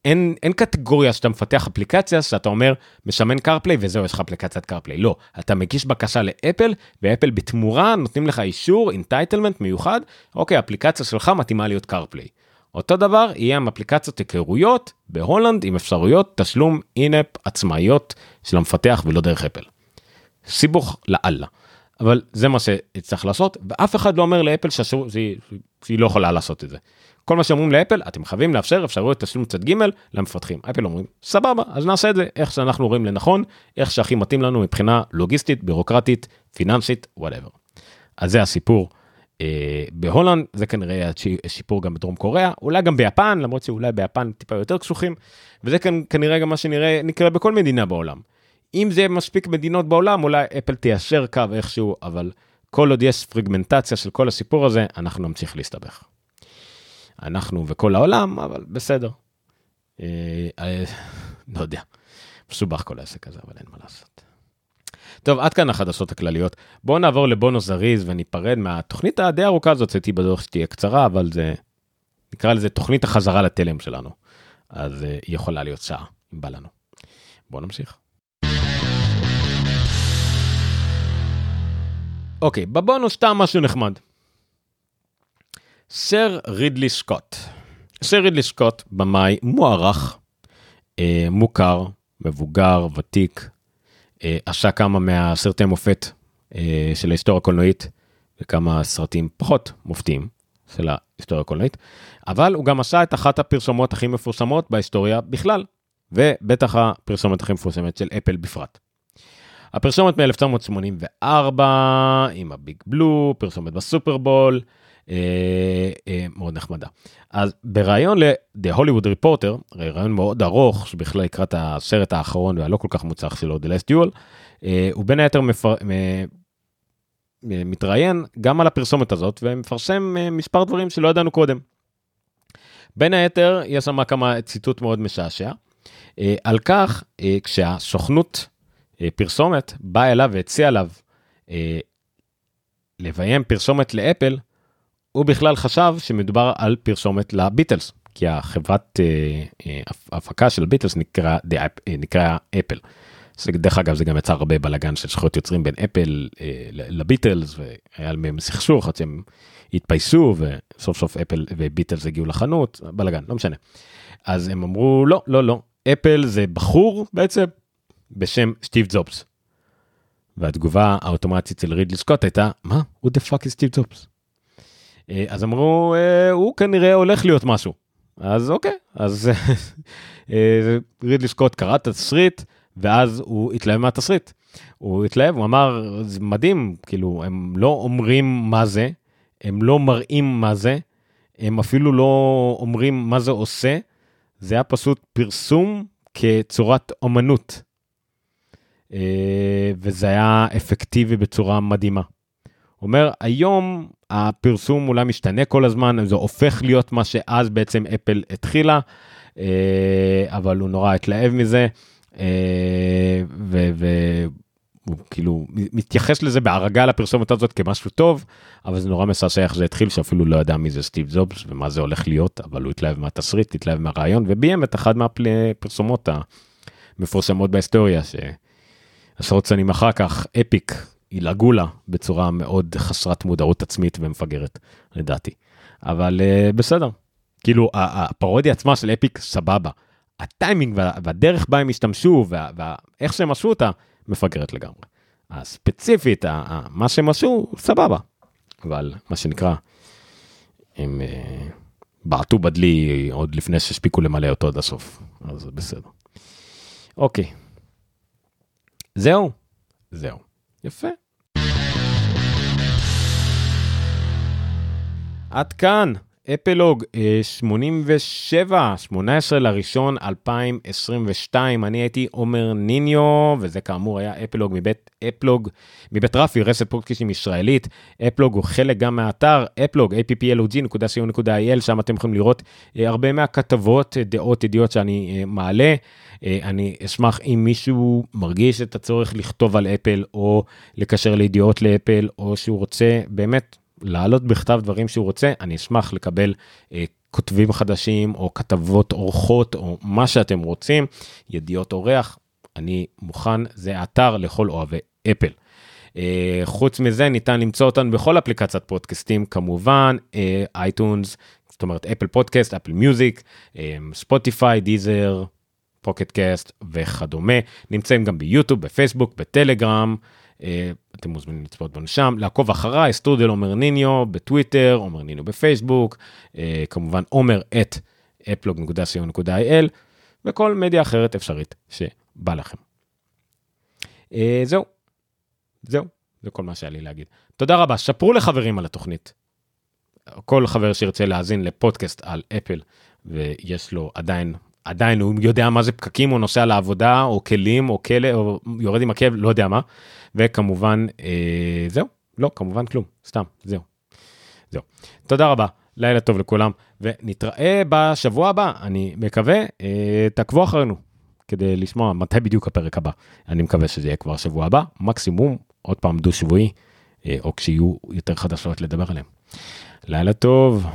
אין, אין קטגוריה שאתה מפתח אפליקציה שאתה אומר מסמן קרפליי וזהו יש לך אפליקציית קרפליי לא אתה מגיש בקשה לאפל ואפל בתמורה נותנים לך אישור entitlement מיוחד אוקיי אפליקציה שלך מתאימה להיות קרפליי. אותו דבר יהיה עם אפליקציות היכרויות בהולנד עם אפשרויות תשלום in-app עצמאיות של המפתח ולא דרך אפל. סיבוך לאללה. אבל זה מה שצריך לעשות ואף אחד לא אומר לאפל שהיא לא יכולה לעשות את זה. כל מה שאומרים לאפל, אתם חייבים לאפשר אפשרויות תשלום צד ג' למפתחים. אפל אומרים, סבבה, אז נעשה את זה איך שאנחנו רואים לנכון, איך שהכי מתאים לנו מבחינה לוגיסטית, בירוקרטית, פיננסית, whatever. אז זה הסיפור אה, בהולנד זה כנראה שיקרה גם בדרום קוריאה, אולי גם ביפן, למרות שאולי ביפן טיפה יותר קשוחים, וזה כנראה גם מה שנראה, נקרא בכל מדינה בעולם. אם זה מספיק מדינות בעולם, אולי אפל תיישר קו איכשהו, אבל כל עוד יש פרגמנטציה של כל הסיפור הזה, אנחנו נמשיך להסתבך. אנחנו וכל העולם, אבל בסדר. אה, אה, לא יודע, מסובך כל העסק הזה, אבל אין מה לעשות. טוב, עד כאן החדשות הכלליות. בואו נעבור לבונוס זריז וניפרד מהתוכנית הדי ארוכה הזאת, הייתי בטוח שתהיה קצרה, אבל זה, נקרא לזה תוכנית החזרה לתלם שלנו. אז אה, היא יכולה להיות שעה, אם בא לנו. בואו נמשיך. אוקיי, בבונוס סתם משהו נחמד. סר רידלי סקוט. סר רידלי סקוט, במאי מוערך, אה, מוכר, מבוגר, ותיק, אה, עשה כמה מהסרטי מופת אה, של ההיסטוריה הקולנועית, וכמה סרטים פחות מופתיים של ההיסטוריה הקולנועית, אבל הוא גם עשה את אחת הפרסומות הכי מפורסמות בהיסטוריה בכלל, ובטח הפרסומת הכי מפורסמת של אפל בפרט. הפרסומת מ-1984 עם הביג בלו, פרסומת בסופרבול, מאוד נחמדה. אז בריאיון ל-The Hollywood Reporter, ראיון מאוד ארוך, שבכלל לקראת הסרט האחרון והלא כל כך מוצלח שלו, The Last Duel, אה, הוא בין היתר מפר... מתראיין גם על הפרסומת הזאת ומפרסם מספר דברים שלא ידענו קודם. בין היתר, יש שם כמה ציטוט מאוד משעשע, על כך כשהסוכנות פרסומת באה אליו והציעה עליו לביים פרסומת לאפל, הוא בכלל חשב שמדובר על פרסומת לביטלס, כי החברת אה, אה, הפקה של ביטלס נקרא, אה, נקרא אפל. דרך אגב זה גם יצר הרבה בלאגן של זכויות יוצרים בין אפל אה, לביטלס והיה להם סכסוך עד שהם התפייסו וסוף סוף אפל וביטלס הגיעו לחנות בלאגן לא משנה. אז הם אמרו לא לא לא אפל זה בחור בעצם בשם סטיב זובס. והתגובה האוטומטית של רידלי סקוט הייתה מה? who the fuck is סטיב זובס? אה, אז אמרו, אה, הוא כנראה הולך להיות משהו. אז אוקיי, אז <laughs> אה, רידלי סקוט קרא את התסריט, ואז הוא התלהב מהתסריט. הוא התלהב, הוא אמר, זה מדהים, כאילו, הם לא אומרים מה זה, הם לא מראים מה זה, הם אפילו לא אומרים מה זה עושה, זה היה פשוט פרסום כצורת אומנות. וזה היה אפקטיבי בצורה מדהימה. אומר, היום הפרסום אולי משתנה כל הזמן, זה הופך להיות מה שאז בעצם אפל התחילה, אה, אבל הוא נורא התלהב מזה, אה, והוא כאילו מתייחס לזה בהרגה לפרסומת הזאת כמשהו טוב, אבל זה נורא מסעשע איך זה התחיל, שאפילו לא ידע מי זה סטיב זובס ומה זה הולך להיות, אבל הוא התלהב מהתסריט, התלהב מהרעיון, וביים את אחת מהפרסומות המפורסמות בהיסטוריה, שעשרות שנים אחר כך, אפיק, ילעגו לה בצורה מאוד חסרת מודעות עצמית ומפגרת, לדעתי. אבל uh, בסדר, כאילו הפרודיה עצמה של אפיק סבבה. הטיימינג והדרך בה הם השתמשו ואיך שהם עשו אותה, מפגרת לגמרי. הספציפית, מה שהם עשו, סבבה. אבל מה שנקרא, הם uh, בעטו בדלי עוד לפני שהספיקו למלא אותו עד הסוף, אז בסדר. אוקיי. זהו? זהו. יפה. עד כאן, אפלוג 87, 18 לראשון 2022, אני הייתי עומר ניניו, וזה כאמור היה אפלוג מבית אפלוג, מבית רפי, רשת פודקאסטים ישראלית. אפלוג הוא חלק גם מהאתר, אפלוג, applog.co.il, שם אתם יכולים לראות אה, הרבה מהכתבות, דעות, ידיעות שאני אה, מעלה. אה, אני אשמח אם מישהו מרגיש את הצורך לכתוב על אפל, או לקשר לידיעות לאפל, או שהוא רוצה באמת להעלות בכתב דברים שהוא רוצה, אני אשמח לקבל אה, כותבים חדשים או כתבות אורחות או מה שאתם רוצים, ידיעות אורח, אני מוכן, זה אתר לכל אוהבי אפל. אה, חוץ מזה ניתן למצוא אותנו בכל אפליקציית פודקאסטים כמובן, אה, אייטונס, זאת אומרת אפל פודקאסט, אפל מיוזיק, אה, ספוטיפיי, דיזר, פוקט קאסט וכדומה. נמצאים גם ביוטיוב, בפייסבוק, בטלגרם. אה, אתם מוזמנים לצפות בנו שם, לעקוב אחריי, שטרודל עומר ניניו בטוויטר, עומר ניניו בפייסבוק, אה, כמובן עומר את אפלוג.co.il וכל מדיה אחרת אפשרית שבא לכם. אה, זהו, זהו, זה כל מה שהיה לי להגיד. תודה רבה, שפרו לחברים על התוכנית. כל חבר שירצה להאזין לפודקאסט על אפל ויש לו עדיין עדיין הוא יודע מה זה פקקים הוא נוסע לעבודה או כלים או כלא או יורד עם עקב לא יודע מה. וכמובן אה, זהו. לא כמובן כלום. סתם זהו. זהו. תודה רבה. לילה טוב לכולם ונתראה בשבוע הבא. אני מקווה אה, תעקבו אחרינו כדי לשמוע מתי בדיוק הפרק הבא. אני מקווה שזה יהיה כבר שבוע הבא מקסימום עוד פעם דו שבועי אה, או כשיהיו יותר חדשות לדבר עליהם. לילה טוב.